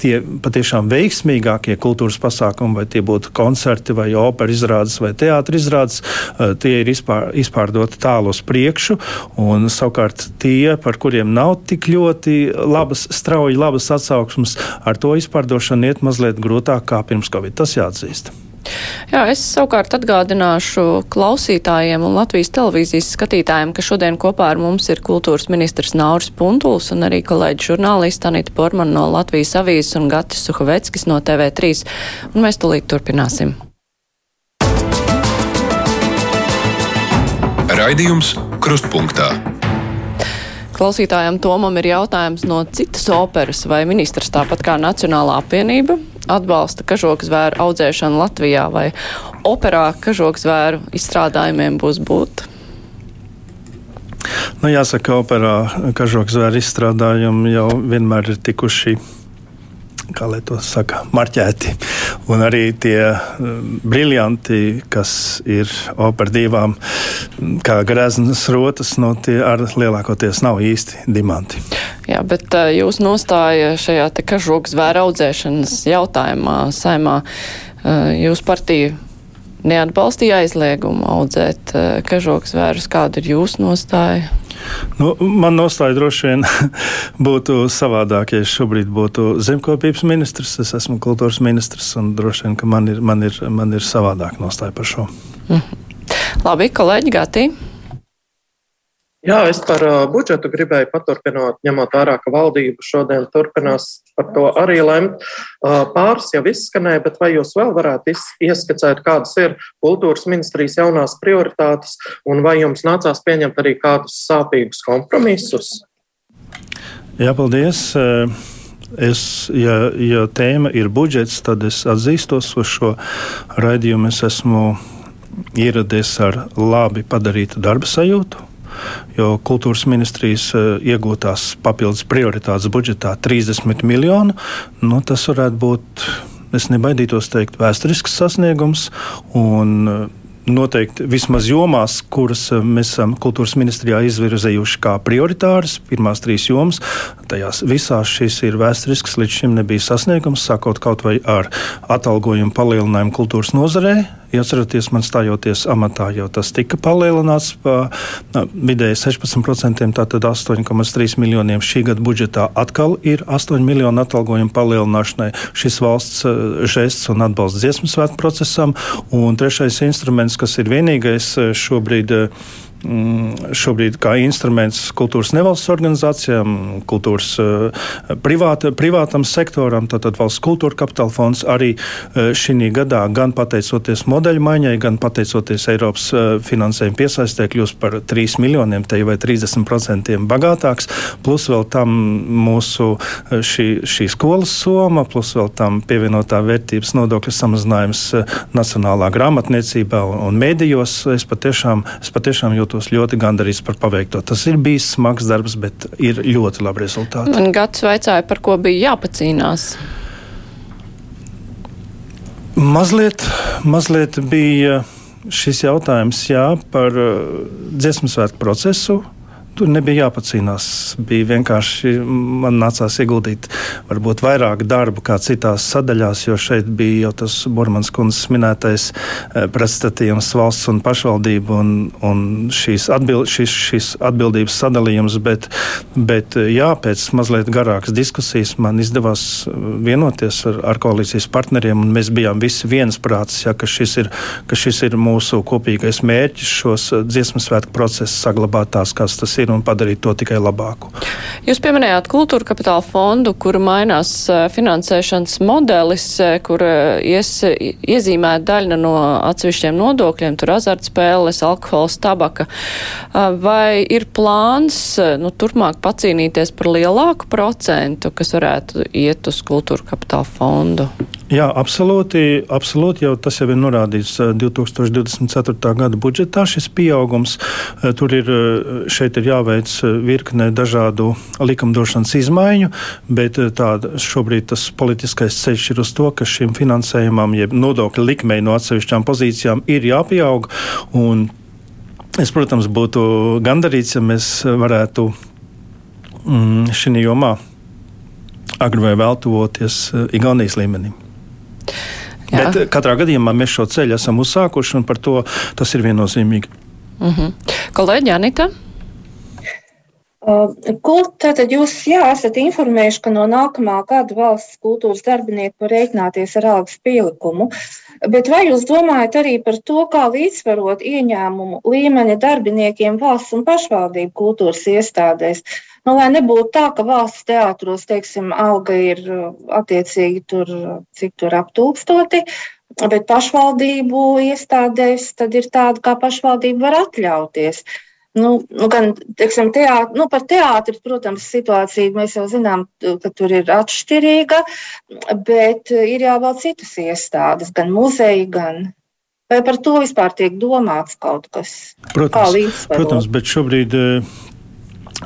tie patiešām veiksmīgākie kultūras pasākumi, vai tie būtu koncerti, vai opera izrādes, vai teātris izrādes, eh, tie ir izpār, izpārdoti tālu uz priekšu. Savukārt tie, par kuriem nav tik ļoti labas, strauji labas atsauksmes, ar to izpārdošanu iet mazliet grūtāk kā pirms Covid. Tas jāatzīst. Jā, es savukārt atgādināšu klausītājiem un Latvijas televīzijas skatītājiem, ka šodien kopā ar mums ir kultūras ministrs Nauris Puntuls un arī kolēģi žurnālisti Anita Porman no Latvijas avīzes un Gatis Suhoveckis no TV3. Un mēs tulīt turpināsim. Raidījums Krustpunktā. Klausītājam Tomam ir jautājums no citas operas, vai ministrs tāpat kā Nacionālā apvienība atbalsta kažokzvēru audzēšanu Latvijā, vai operā kažokzvēru izstrādājumiem būs būt? Nu, jāsaka, operā kažokzvēru izstrādājumi jau vienmēr ir tikuši kā lai to saka, marķēti. Un arī tie um, briljanti, kas ir opera divām, kā greznas rotas, no tie ar lielākoties nav īsti dimanti. Jā, bet uh, jūs nostāja šajā te kažoks zvēra audzēšanas jautājumā saimā. Uh, jūs partija neatbalstīja aizliegumu audzēt uh, kažoks zvērus. Kāda ir jūsu nostāja? Nu, man nostāja droši vien [laughs] būtu savādāk, ja es šobrīd būtu zemkopības ministrs. Es esmu kultūras ministrs, un droši vien, ka man ir, man ir, man ir savādāk nostāja par šo. Mhm. Labi, kolēģi Gatī. Jā, es par uh, budžetu gribēju paturpināt, ņemot vērā, ka valdība šodien turpinās par to arī lemt. Pāris jau izskanēja, bet vai jūs vēl varētu ieskicēt, kādas ir kultūras ministrijas jaunās prioritātes, un vai jums nācās pieņemt arī kādus sāpīgus kompromisus? Jā, paldies. Es, ja, ja tēma ir budžets, tad es atzīstos uz šo raidījumu. Es esmu ieradies ar labi padarītu darba sajūtu jo kultūras ministrijas eh, iegūtās papildus prioritātes budžetā 30 miljonu, nu, tas varētu būt, es nebaidītos teikt, vēsturisks sasniegums. Un, eh, Noteikti vismaz jomās, kuras eh, mēs esam kultūras ministrijā izvirzējuši kā prioritāras, pirmās trīs jomas, tajās visās šis ir vēsturisks, līdz šim nebija sasniegums, sākot kaut vai ar atalgojumu palielinājumu kultūras nozarē, Ja atceraties, man stājoties amatā, jau tas tika palielināts pa vidēji 16%, tātad 8,3 miljoniem šī gada budžetā atkal ir 8 miljonu atalgojumu palielināšanai. Šis valsts žests un atbalsts dziesmu svētku procesam. Un trešais instruments, kas ir vienīgais šobrīd Mm, šobrīd kā instruments kultūras nevalsts organizācijām, kultūras uh, privāta, privātam sektoram, tātad valsts kultūra kapitāla fonds arī uh, šī gadā, gan pateicoties modeļu maiņai, gan pateicoties Eiropas uh, finansējuma piesaistē, kļūst par 3 miljoniem te vai 30% bagātāks, plus vēl tam mūsu šī, šī skolas soma, plus vēl tam pievienotā vērtības nodokļa samazinājums nacionālā grāmatniecībā un, un mēdījos. Es patiešām, es patiešām jūtu jūtos ļoti gandarīts par paveikto. Tas ir bijis smags darbs, bet ir ļoti labi rezultāti. Man gads vaicāja, par ko bija jāpacīnās. Mazliet, mazliet bija šis jautājums jā, par uh, dziesmu svētku procesu Tur nebija jāpacīnās. Bija vienkārši man nācās ieguldīt varbūt vairāk darbu kā citās sadaļās, jo šeit bija jau tas Burmans kundzes minētais eh, pretstatījums valsts un pašvaldību un, un šīs, atbild, šīs, šīs atbildības sadalījums. Bet, bet jā, pēc mazliet garākas diskusijas man izdevās eh, vienoties ar, ar koalīcijas partneriem, un mēs bijām visi viensprātis, ja, ka, šis ir, ka šis ir mūsu kopīgais mērķis šos eh, dziesmu svētku procesus saglabāt tās, kāds tas ir ir un padarīt to tikai labāku. Jūs pieminējāt kultūra kapitāla fondu, kur mainās e, finansēšanas modelis, e, kur e, ies, iezīmē daļa no atsevišķiem nodokļiem, tur azartspēles, alkohols, tabaka. Vai ir plāns nu, turpmāk pacīnīties par lielāku procentu, kas varētu iet uz kultūra kapitāla fondu? Jā, absolūti, absolūti jau tas jau ir norādīts 2024. gada budžetā. Šis pieaugums tur ir, šeit ir jāveic virkne dažādu likumdošanas izmaiņu, bet tāda šobrīd tas politiskais ceļš ir uz to, ka šim finansējumam, jeb nodokļu likmei no atsevišķām pozīcijām ir jāpieaug. Es, protams, būtu gandarīts, ja mēs varētu mm, šī jomā agri vai vēl tuvoties Igaunijas līmenim. Jā. Bet eh, katrā gadījumā mēs šo ceļu esam uzsākuši, un par to tas ir viennozīmīgi. Mm -hmm. Kolēģi Anita? Uh, Ko tātad jūs jā, esat informējuši, ka no nākamā gada valsts kultūras darbinieki var rēķināties ar algas pielikumu? Bet vai jūs domājat arī par to, kā līdzsvarot ieņēmumu līmeni darbiniekiem valsts un pašvaldību kultūras iestādēs? Nu, lai nebūtu tā, ka valsts teātros, teiksim, alga ir uh, attiecīgi tur, cik tur ap tūkstoti, bet pašvaldību iestādēs tad ir tāda, kā pašvaldība var atļauties. Nu, nu, gan teiksim, teāt, nu, par teātri, protams, situācija mēs jau zinām, ka tur ir atšķirīga, bet ir jau vēl citas iestādes, gan muzeji, gan. Vai par to vispār tiek domāts kaut kas? Protams, protams bet šobrīd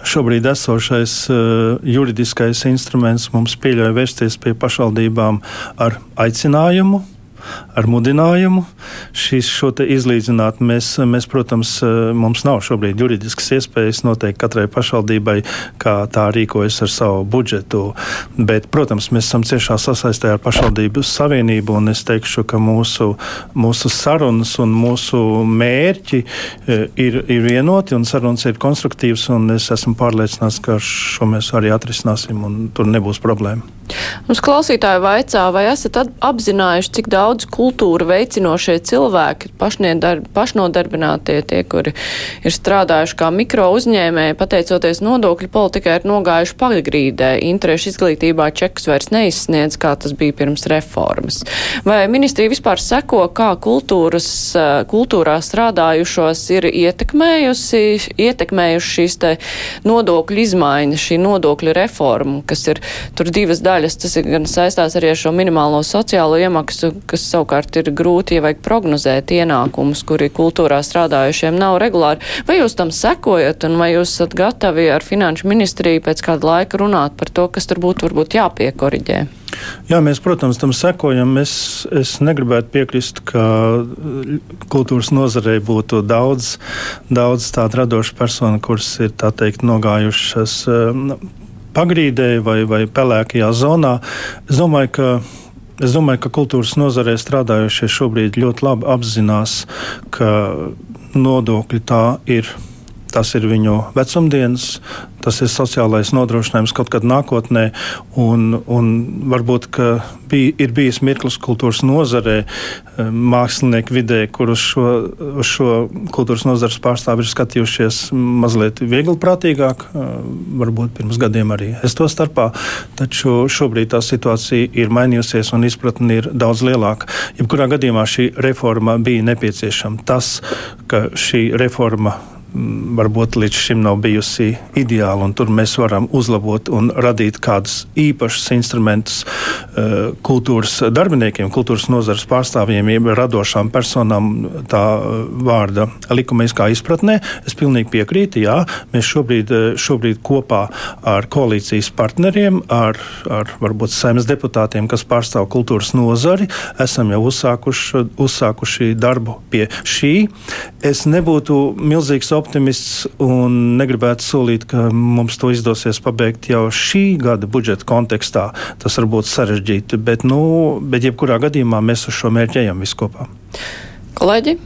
Šobrīd esošais uh, juridiskais instruments mums pieļauj vērsties pie pašvaldībām ar aicinājumu ar mudinājumu šis, šo izlīdzināt. Mēs, mēs, protams, mums nav šobrīd juridiskas iespējas noteikt katrai pašvaldībai, kā tā rīkojas ar savu budžetu. Bet, protams, mēs esam ciešā sasaistē ar pašvaldību savienību, un es teikšu, ka mūsu, mūsu sarunas un mūsu mērķi e, ir, ir vienoti, un sarunas ir konstruktīvas, un es esmu pārliecināts, ka šo mēs arī atrisināsim, un tur nebūs problēma. Mums klausītāji vaicā, vai esat apzinājuši, cik daudz kultūra veicinošie cilvēki, pašnodarbinātie, tie, kuri ir strādājuši kā mikro uzņēmēji, pateicoties nodokļu politikai, ir nogājuši pagrīdē. Interešu izglītībā čekus vairs neizsniedz, kā tas bija pirms reformas. Vai ministrija vispār seko, kā kultūras, kultūrā strādājušos ir ietekmējusi, ietekmējuši šīs te nodokļu izmaiņas, šī nodokļu reforma, kas ir tur divas daļas? Daļas. Tas ir gan saistās arī ar šo minimālo sociālo iemaksu, kas savukārt ir grūti, ja vajag prognozēt ienākumus, kuri kultūrā strādājušiem nav regulāri. Vai jūs tam sekojat un vai jūs esat gatavi ar finanšu ministriju pēc kāda laika runāt par to, kas tur būtu varbūt jāpiekoriģē? Jā, mēs, protams, tam sekojam. Es, es negribētu piekrist, ka kultūras nozarei būtu daudz, daudz tādu radošu personu, kuras ir teikt, nogājušas pagrīdē vai, vai pelēkajā zonā. Es domāju, ka Es domāju, ka kultūras nozarē strādājošie šobrīd ļoti labi apzinās, ka nodokļi tā ir Tas ir viņu vecumdienas, tas ir sociālais nodrošinājums kaut kad nākotnē. Un, un varbūt bij, ir bijis mirklis kultūras nozarē, eh, mākslinieku vidē, kur uz šo, uz šo kultūras nozares pārstāvji ir skatījušies mazliet vieglprātīgāk, eh, varbūt pirms gadiem arī es to starpā. Taču šobrīd tā situācija ir mainījusies un izpratne ir daudz lielāka. Jebkurā gadījumā šī reforma bija nepieciešama. Tas, ka šī reforma varbūt līdz šim nav bijusi ideāla, tur mēs varam uzlabot un radīt kādus īpašus instrumentus uh, kultūras darbiniekiem, kultūras nozares pārstāvjiem, jeb radošām personām tā uh, vārda likumiskā izpratnē. Es pilnīgi piekrītu, jā, mēs šobrīd, uh, šobrīd kopā ar koalīcijas partneriem, ar, ar varbūt saimnes deputātiem, kas pārstāv kultūras nozari, esam jau uzsākuši, uzsākuši darbu pie šī. Es nebūtu milzīgs optimists optimists un negribētu solīt, ka mums to izdosies pabeigt jau šī gada budžeta kontekstā. Tas var būt sarežģīti, bet, nu, bet jebkurā gadījumā mēs uz šo mērķi ejam viskopā. Kolēģi?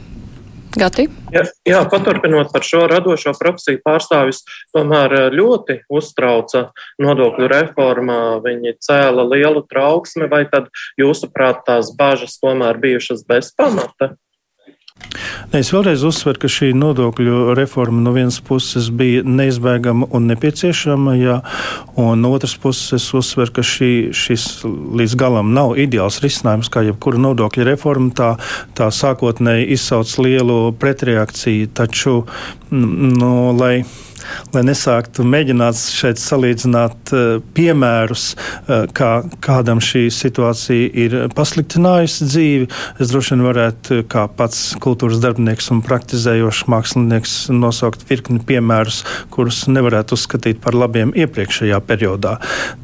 Gati? Jā, jā, paturpinot par šo radošo profesiju pārstāvis, tomēr eh, ļoti uztrauca nodokļu reformā. Viņi cēla lielu trauksmi, vai tad jūsuprāt tās bažas tomēr bijušas bez pamata? Es vēlreiz uzsveru, ka šī nodokļu reforma no vienas puses bija neizbēgama un nepieciešama, jā, un no otras puses es uzsveru, ka šī, šis līdz galam nav ideāls risinājums, kā jebkura nodokļu reforma. Tā, tā sākotnēji izsauc lielu pretreakciju, taču, no, lai lai nesāktu mēģināt šeit salīdzināt uh, piemērus, uh, kā kādam šī situācija ir pasliktinājusi dzīvi. Es droši vien varētu, kā pats kultūras darbinieks un praktizējošs mākslinieks, nosaukt virkni piemērus, kurus nevarētu uzskatīt par labiem iepriekšējā periodā.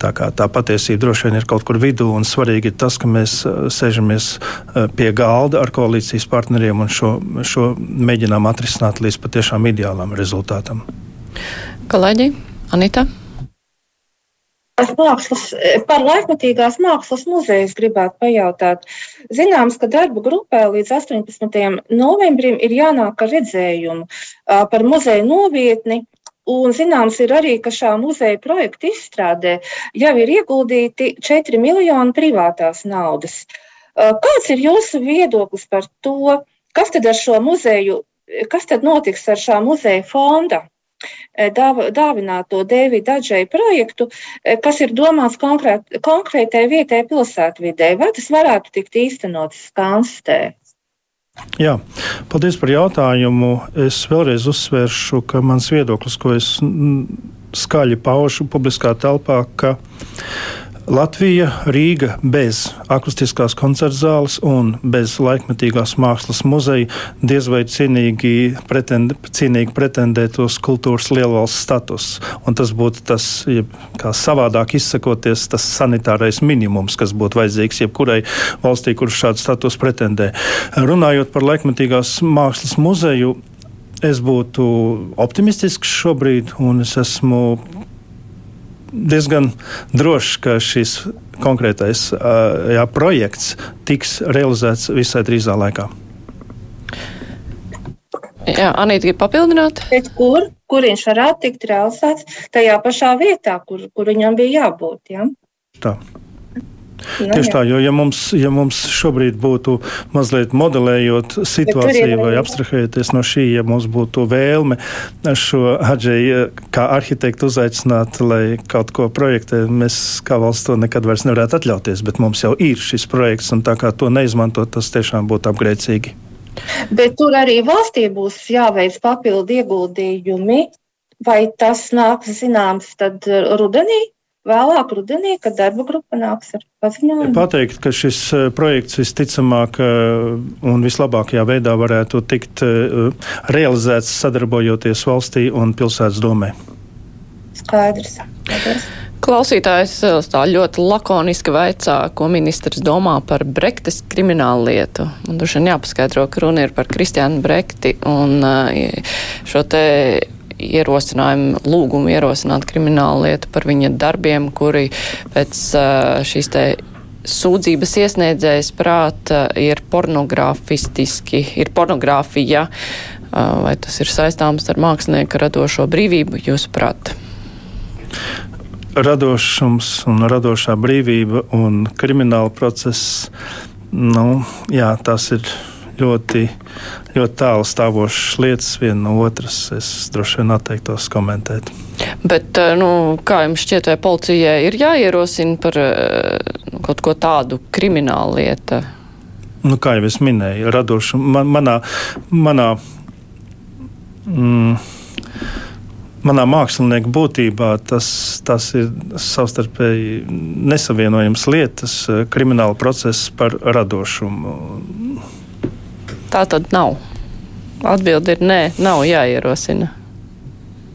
Tā, tā patiesība droši vien ir kaut kur vidū, un svarīgi ir tas, ka mēs sēžamies pie galda ar koalīcijas partneriem un šo, šo mēģinām atrisināt līdz patiešām ideālam rezultātam. Kolēģi, Anita? Mākslas, par laikmatīgās mākslas muzeju gribētu pajautāt. Zināms, ka darba grupē līdz 18. novembrim ir jānāk ar redzējumu par muzeju novietni. Un zināms ir arī, ka šā muzeja projekta izstrādē jau ir ieguldīti 4 miljoni privātās naudas. Kāds ir jūsu viedoklis par to, kas tad ar šo muzeju, kas tad notiks ar šā muzeja fonda Eh, dāvināto Dēvida Adžēju projektu, eh, kas ir domāts konkrēt, konkrētai vietai pilsētvidē. Vai tas varētu tikt īstenots Skanstē? Jā, paldies par jautājumu. Es vēlreiz uzsvēršu, ka mans viedoklis, ko es skaļi paušu publiskā telpā, ka Latvija, Rīga bez akustiskās koncerta zāles un bez laikmetīgās mākslas muzeja diez vai cienīgi, pretend, cienīgi pretendēt uz kultūras lielvalsts statusu. Un tas būtu tas, kā savādāk izsakoties, tas sanitārais minimums, kas būtu vajadzīgs jebkurai valstī, kurš šādu statusu pretendē. Runājot par laikmetīgās mākslas muzeju, es būtu optimistisks šobrīd, un es esmu diezgan drošs, ka šis konkrētais jā, projekts tiks realizēts visai drīzā laikā. Jā, Anīti, grib papildināt? Bet kur, kur viņš varētu tikt realizēts? Tajā pašā vietā, kur, kur viņam bija jābūt. Ja? Tā. Nu, Tieši jā. tā, jo ja mums, ja mums šobrīd būtu mazliet modelējot situāciju vai abstrahējoties no šī, ja mums būtu vēlme šo Hadžēju kā arhitektu uzaicināt, lai kaut ko projektē, mēs kā valsts to nekad vairs nevarētu atļauties, bet mums jau ir šis projekts, un tā kā to neizmantot, tas tiešām būtu apgrēcīgi. Bet tur arī valstī būs jāveic papildu ieguldījumi, vai tas nāks zināms tad rudenī? Vēlāk rudenī, kad darba grupa nāks ar paziņojumu. Pateikt, ka šis eh, projekts visticamāk eh, un vislabākajā veidā varētu tikt eh, realizēts sadarbojoties valstī un pilsētas domē. Skaidrs. Skaidrs. Klausītājs tā ļoti lakoniski vaicā, ko ministrs domā par Brektes kriminālu lietu. Un droši vien jāpaskaidro, ka runa ir par Kristiānu Brekti un šo te ierosinājumu, lūgumu ierosināt kriminālu lietu par viņa darbiem, kuri pēc šīs te sūdzības iesniedzējas prāta ir pornogrāfistiski, ir pornogrāfija. Vai tas ir saistāms ar mākslinieku radošo brīvību, jūsuprāt? Radošums un radošā brīvība un krimināla process, nu, jā, tas ir ļoti, ļoti tālu stāvošas lietas viena no otras. Es droši vien atteiktos komentēt. Bet, eh, nu, kā jums šķiet, vai policijai ir jāierosina par nu, kaut ko tādu kriminālu lietu? Nu, kā jau es minēju, radošu man, manā. manā mm, manā mākslinieka būtībā tas, tas ir savstarpēji nesavienojams lietas, eh, krimināla process par radošumu. Tā tad nav. Atbilde ir nē, nav jāierosina.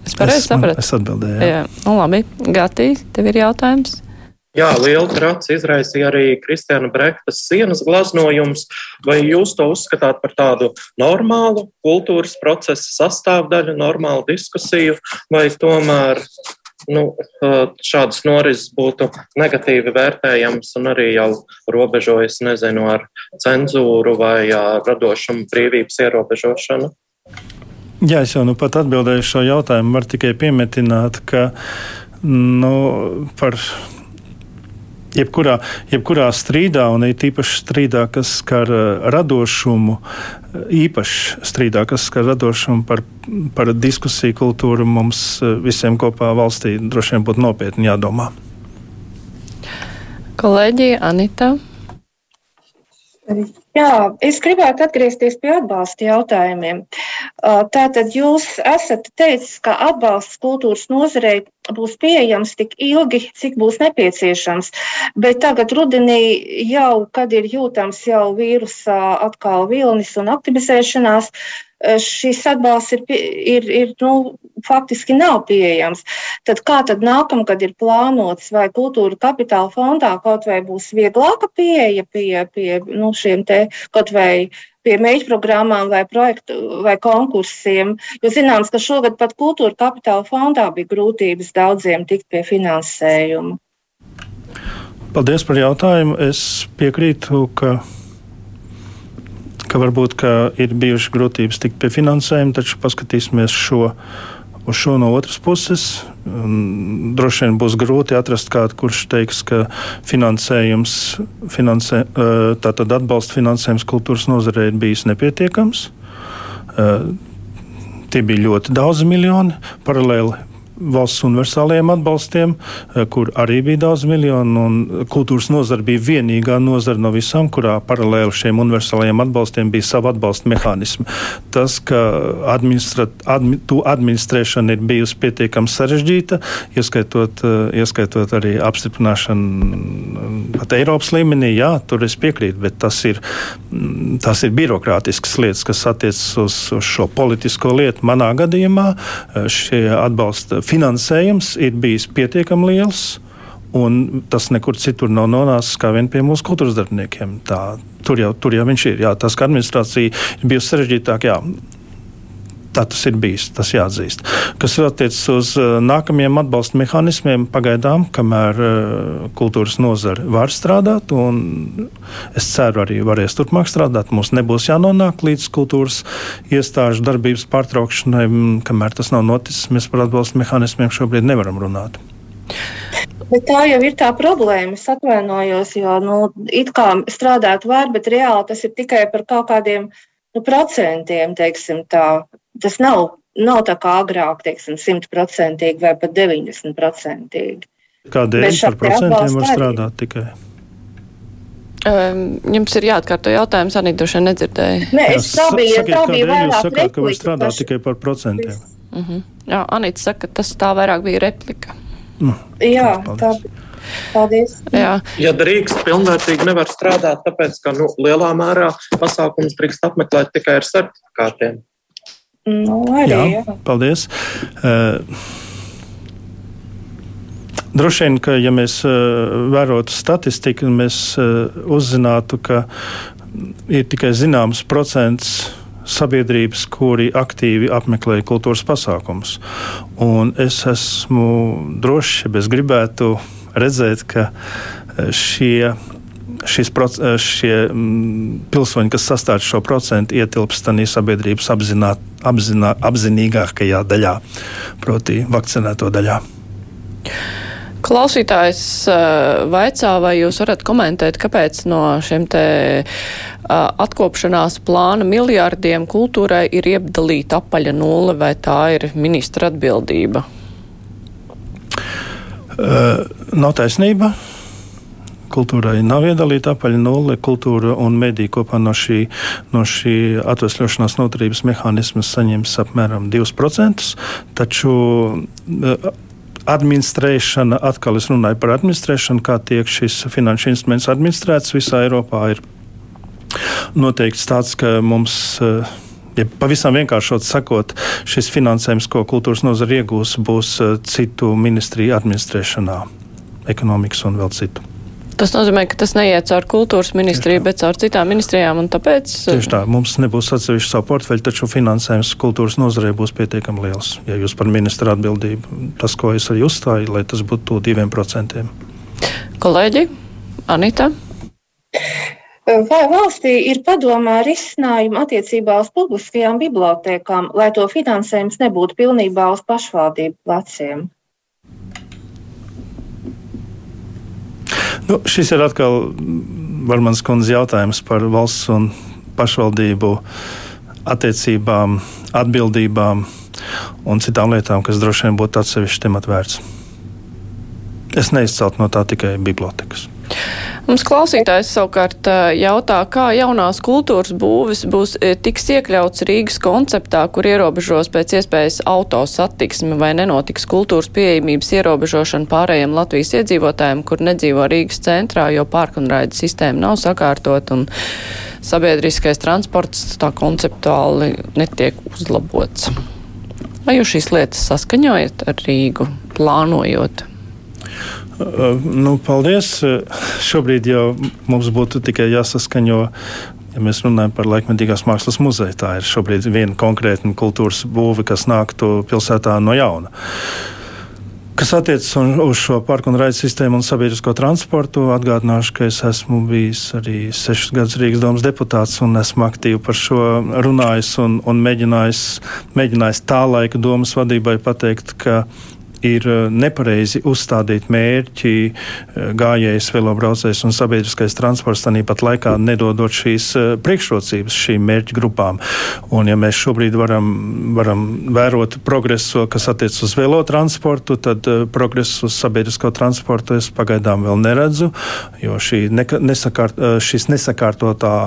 Es pareizi sapratu. Es atbildēju. Jā, jā. Nu, labi. Gatī, tev ir jautājums. Jā, liela traca izraisīja arī Kristiāna Brektas sienas glaznojums. Vai jūs to uzskatāt par tādu normālu kultūras procesa sastāvdaļu, normālu diskusiju, vai tomēr nu, šādas norises būtu negatīvi vērtējams un arī jau robežojas, nezinu, ar cenzūru vai radošumu brīvības ierobežošanu? Jā, es jau nu pat atbildēju šo jautājumu. Var tikai piemetināt, ka nu, par jebkurā, jebkurā strīdā, un it īpaši strīdā, kas skar eh, radošumu, īpaši strīdā, kas skar radošumu par, par diskusiju kultūru, mums eh, visiem kopā valstī droši vien būtu nopietni jādomā. Kolēģi Anita. Jā, es gribētu atgriezties pie atbalsta jautājumiem. Tātad jūs esat teicis, ka atbalsts kultūras nozarei būs pieejams tik ilgi, cik būs nepieciešams. Bet tagad rudenī jau, kad ir jūtams jau vīrusa atkal vilnis un aktivizēšanās, šis atbalsts ir, ir, ir nu, faktiski nav pieejams. Tad kā tad nākamgad ir plānots, vai kultūra kapitāla fondā kaut vai būs vieglāka pieeja pie, pie nu, šiem te kaut vai pie mēģinājumu programmām vai projektu vai konkursiem. Jo zināms, ka šogad pat kultūra kapitāla fondā bija grūtības daudziem tikt pie finansējuma. Paldies par jautājumu. Es piekrītu, ka, ka varbūt ka ir bijušas grūtības tikt pie finansējuma, taču paskatīsimies šo uz šo no otras puses. Droši vien būs grūti atrast kādu, kurš teiks, ka finansējums, finansē, tātad atbalsta finansējums kultūras nozarei ir bijis nepietiekams. Tie bija ļoti daudzi miljoni. Paralēli valsts universālajiem atbalstiem, eh, kur arī bija daudz miljonu. Kultūras nozara bija vienīgā nozara no visām, kurā paralēli šiem universālajiem atbalstiem bija sava atbalsta mehānismi. Tas, ka admi, administrēšana ir bijusi pietiekami sarežģīta, ieskaitot, eh, ieskaitot arī apstiprināšanu pat Eiropas līmenī, jā, tur es piekrītu, bet tas ir, mm, tas ir birokrātiskas lietas, kas attiecas uz, uz šo politisko lietu. Manā gadījumā eh, šie atbalsta finansējums ir bijis pietiekami liels. Un tas nekur citur nav nonācis kā vien pie mūsu kultūras darbiniekiem. Tā, tur, jau, tur jau viņš ir. Jā, tas, ka administrācija ir bijusi sarežģītāka, Tā tas ir bijis, tas jāatzīst. Kas attiecas uz uh, nākamajiem atbalsta mehānismiem, pagaidām, kamēr uh, kultūras nozare var strādāt, un es ceru, arī varēs turpmāk strādāt. Mums nebūs jānonāk līdz kultūras iestāžu darbības pārtraukšanai, kamēr tas nav noticis. Mēs par atbalsta mehānismiem šobrīd nevaram runāt. Bet tā jau ir tā problēma. Es atvainojos, jo nu, it kā strādāt var, bet reāli tas ir tikai par kaut kādiem nu, procentiem, teiksim tā. Tas nav, nav tā kā agrāk, teiksim, simtprocentīgi vai pat 90%. Kādēļ par procentiem var strādāt arī. tikai? Um, jums ir jāatkārto jautājums, Anī, droši vien nedzirdēju. Nē, es tā bija, sakiet, tā bija vairāk jūs sakāt, ka var strādāt paši. tikai par procentiem. Uh -huh. Jā, Anīts saka, ka tas tā vairāk bija replika. Nu, Jā, paldies. tā bija. Paldies. Jā, Ja drīkst, pilnvērtīgi nevar strādāt, tāpēc ka nu, lielā mērā pasākums drīkst apmeklēt tikai ar certifikātiem. Nu, arī, Jā, jā. paldies. Uh, Droši vien, ka ja mēs uh, vērotu statistiku, mēs uh, uzzinātu, ka ir tikai zināms procents sabiedrības, kuri aktīvi apmeklē kultūras pasākumus. Un es esmu drošs, ja es gribētu redzēt, ka šie šis, eh, šie mm, pilsoņi, kas sastāv šo procentu, ietilpst tādā sabiedrības apzināt, apzinā, apzinīgākajā daļā, proti, vakcinēto daļā. Klausītājs uh, vaicā, vai jūs varat komentēt, kāpēc no šiem te uh, atkopšanās plāna miljārdiem kultūrai ir iedalīta apaļa nulle, vai tā ir ministra atbildība? Uh, nav taisnība. Kultūrai nav iedalīta apaļa nulle. Kultūra un mediji kopā no šī, no šī atvesļošanās noturības mehānisma saņems apmēram 2%. Taču uh, administrēšana, atkal es runāju par administrēšanu, kā tiek šis finanšu instruments administrēts visā Eiropā, ir noteikts tāds, ka mums. Uh, Ja pavisam vienkāršot sakot, šis finansējums, ko kultūras nozara iegūs, būs uh, citu ministriju administrēšanā, ekonomikas un vēl citu. Tas nozīmē, ka tas neiet caur kultūras ministriju, bet caur citām ministrijām, un tāpēc. Tieši tā, mums nebūs atsevišķa savu portfeļu, taču finansējums kultūras nozarei būs pietiekami liels. Ja jūs par ministra atbildību, tas, ko es arī uzstāju, lai tas būtu diviem procentiem. Kolēģi, Anita? Vai valstī ir padomā risinājumi attiecībā uz publiskajām bibliotekām, lai to finansējums nebūtu pilnībā uz pašvaldību pleciem? Nu, šis ir atkal Varmans kundze jautājums par valsts un pašvaldību attiecībām, atbildībām un citām lietām, kas droši vien būtu atsevišķi temats vērts. Es neizceltu no tā tikai bibliotekas. Mums klausītājs savukārt jautā, kā jaunās kultūras būvis būs tiks iekļauts Rīgas konceptā, kur ierobežos pēc iespējas auto satiksmi vai nenotiks kultūras pieejamības ierobežošana pārējiem Latvijas iedzīvotājiem, kur nedzīvo Rīgas centrā, jo pārkunraida sistēma nav sakārtot un sabiedriskais transports tā konceptuāli netiek uzlabots. Vai jūs šīs lietas saskaņojat ar Rīgu, plānojot? Nu, paldies. Šobrīd jau mums būtu tikai jāsaskaņo Ja mēs runājam par laikmetīgās mākslas muzeju, tā ir šobrīd viena konkrēta kultūras būve, kas nāktu pilsētā no jauna. Kas attiecas uz šo parku un raidu sistēmu un sabiedrisko transportu, atgādināšu, ka es esmu bijis arī sešus gadus Rīgas domas deputāts un esmu aktīvi par šo runājis un, un mēģinājis, mēģinājis tā laika domas vadībai pateikt, ka ir eh, nepareizi uzstādīt mērķi eh, gājējs, velobraucējs un sabiedriskais transports, tāpat laikā nedodot šīs eh, priekšrocības šīm mērķu grupām. Un, ja mēs šobrīd varam, varam vērot progresu, kas attiecas uz velotransportu, tad progresu uz sabiedrisko transportu es pagaidām vēl neredzu, jo šī nesakārt, šis nesakārtotā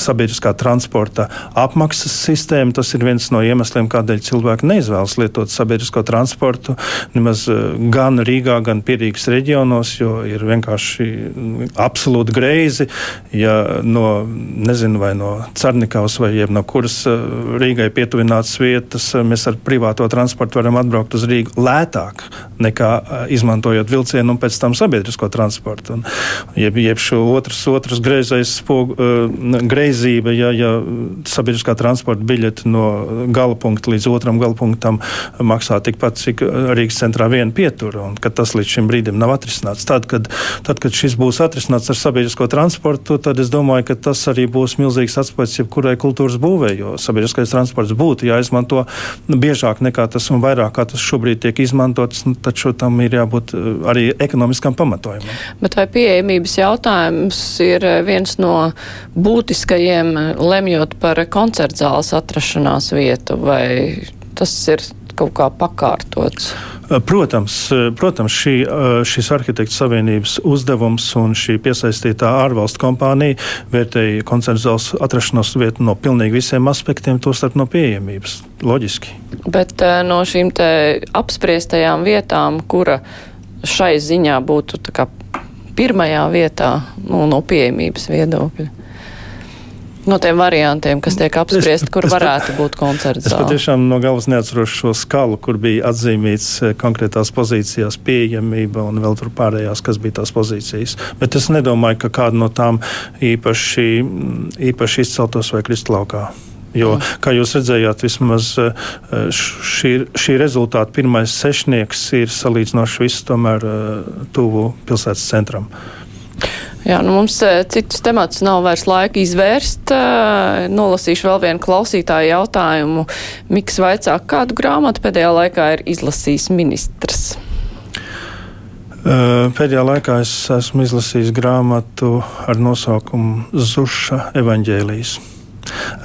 sabiedriskā transporta apmaksas sistēma. Tas ir viens no iemesliem, kādēļ cilvēki neizvēlas lietot sabiedrisko transportu nemaz eh, gan Rīgā, gan Pierīgas reģionos, jo ir vienkārši absolūti greizi, ja no, nezinu, vai no Cernikavas vai no kuras eh, Rīgai pietuvinātas vietas eh, mēs ar privāto transportu varam atbraukt uz Rīgu lētāk nekā izmantojot vilcienu un pēc tam sabiedrisko transportu. Un, jeb, jeb šo otrs, otrs greizais spogu, uh, greizība, ja, ja sabiedriskā transporta biļete no gala punkta līdz otram gala punktam maksā tikpat, cik Rīgas centrā viena pietura, un ka tas līdz šim brīdim nav atrisināts. Tad, kad, tad, kad šis būs atrisināts ar sabiedrisko transportu, tad es domāju, ka tas arī būs milzīgs atspējas jebkurai kultūras būvē, jo sabiedriskais transports būtu jāizmanto biežāk nekā tas un vairāk kā tas šobrīd tiek izmantots, nu, taču tam ir jābūt eh, arī ekonomiskam pamatojumam. Bet vai pieejamības jautājums ir eh, viens no būtiskākajiem? Būtiskajiem, lemjot par koncertzāles atrašanās vietu, vai tas ir kaut kā pakārtots? Protams, protams šī, šis arhitektu savienības uzdevums un šī piesaistītā ārvalstu kompānija vērtēja koncertu zāles atrašanos vietu no pilnīgi visiem aspektiem, tostarp no pieejamības. Loģiski. Bet no šīm apspriestajām vietām, kura šai ziņā būtu pirmajā vietā nu, no pieejamības viedokļa? No tiem variantiem, kas tiek apspriesti, kur es, varētu es, būt koncerts. Es patiešām no galvas neatceros šo skalu, kur bija atzīmīts eh, konkrētās pozīcijās pieejamība un vēl tur pārējās, kas bija tās pozīcijas. Bet es nedomāju, ka kāda no tām īpaši, īpaši izceltos vai kristlaukā. Jo, mm. kā jūs redzējāt, vismaz eh, šī, šī rezultāta pirmais sešnieks ir salīdzinoši viss tomēr eh, tuvu pilsētas centram. Jā, nu mums eh, citus temats nav vairs laika izvērst. Eh, nolasīšu vēl vienu klausītāju jautājumu. Miks vaicā, kādu grāmatu pēdējā laikā ir izlasījis ministrs? Eh, pēdējā laikā es esmu izlasījis grāmatu ar nosaukumu Zuša evaņģēlijas.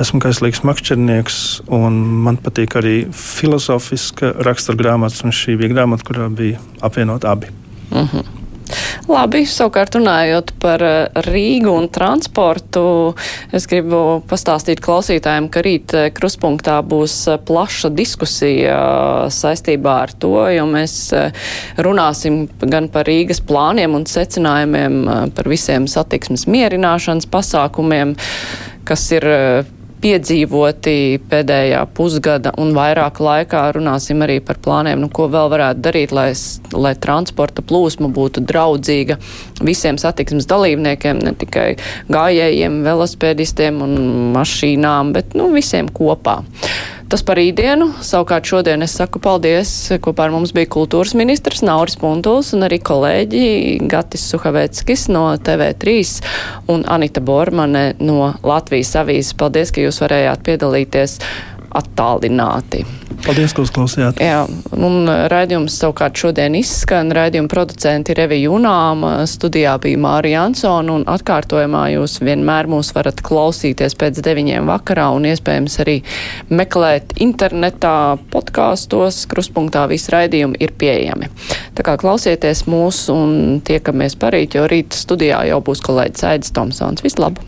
Esmu kaislīgs makšķernieks, un man patīk arī filozofiska rakstura grāmatas, un šī bija grāmata, kurā bija apvienot abi. Uh mhm. -huh. Labi, savukārt runājot par eh, Rīgu un transportu, es gribu pastāstīt klausītājiem, ka rīt eh, kruspunktā būs eh, plaša diskusija saistībā ar to, jo mēs runāsim gan par Rīgas plāniem un secinājumiem par visiem satiksmes mierināšanas pasākumiem, kas ir piedzīvoti pēdējā pusgada un vairāk laikā. Runāsim arī par plāniem, nu, ko vēl varētu darīt, lai, lai transporta plūsma būtu draudzīga visiem satiksmes dalībniekiem, ne tikai gājējiem, velospēdistiem un mašīnām, bet nu, visiem kopā. Tas par rītdienu. Savukārt šodien es saku paldies. Kopā ar mums bija kultūras ministrs Nauris Puntuls un arī kolēģi Gatis Suhaveckis no TV3 un Anita Bormane no Latvijas avīzes. Paldies, ka jūs varējāt piedalīties attālināti. Paldies, ka uzklausījāt. Jā, un raidījums savukārt šodien izskan. Raidījuma producenti ir Evi Junām, studijā bija Mārija Ansona un atkārtojumā jūs vienmēr mūs varat klausīties pēc deviņiem vakarā un iespējams arī meklēt internetā podkāstos. Kruspunktā visi raidījumi ir pieejami. Tā kā klausieties mūs un tiekamies parīt, jo rīt studijā jau būs kolēģis Aidis Tomsons. Vislabāk!